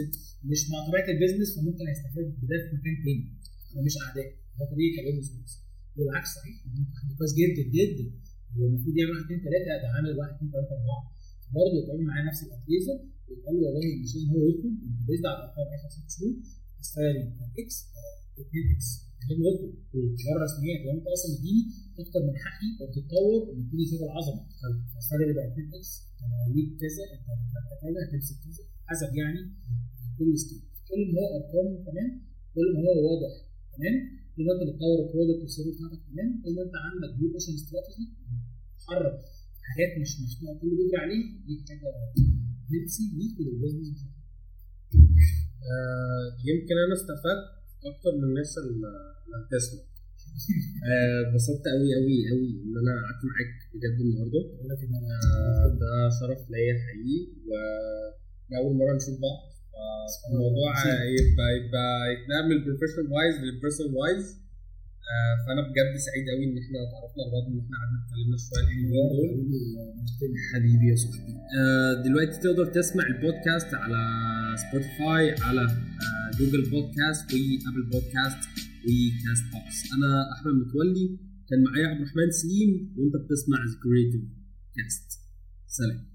مش مع طبيعة ال business فممكن هيستفاد بده في مكان تاني. فمش اعداء ده طبيعي ك business بالعكس صحيح حد كويس جدا جدا. والمفروض يعمل واحد اثنين ثلاثة ده عامل واحد اثنين ثلاثة أربعة. برضه يتعامل معاه نفس ال appraisal ويقول له والله مش هو أنت based على الأرقام آخر ست شهور تستاهل X 2 X غير يطلب بره رسميات لو انت أصلا مديني أكتر من حقي وبتتطور وبتبتدي شغل عظمة. فال salary بقى 2 X أنا ليك كذا انت كذا هتمسك كذا حسب يعني كل scale كل ما هو أرقام تمام كل ما هو واضح تمام كل ما أنت بتطور ال product وال service بتاعتك تمام كل ما أنت عندك blue ocean strategy تحرك حاجات مش مسموع كله بيجري عليه دي حاجة نفسي ليك ولل business يمكن أنا استفدت أكتر من الناس اللي هتسمع. اتبسطت قوي قوي قوي إن أنا قعدت معاك بجد النهارده. آه ده شرف ليا حقيقي واول مرة نشوف بعض. فالموضوع يبقى يبقى يتنقل من ال professional wise لل personal wise آه فأنا بجد سعيد قوي إن إحنا تعرفنا على بعض إن إحنا قعدنا اتكلمنا شوية الحلوين دول. حبيبي يا صاحبي. آه دلوقتي تقدر تسمع البودكاست على Spotify على آه Google Podcast و Apple Podcast و Castbox أنا أحمد متولي كان معايا عبد الرحمن سليم وأنت بتسمع The Creative Cast سلام.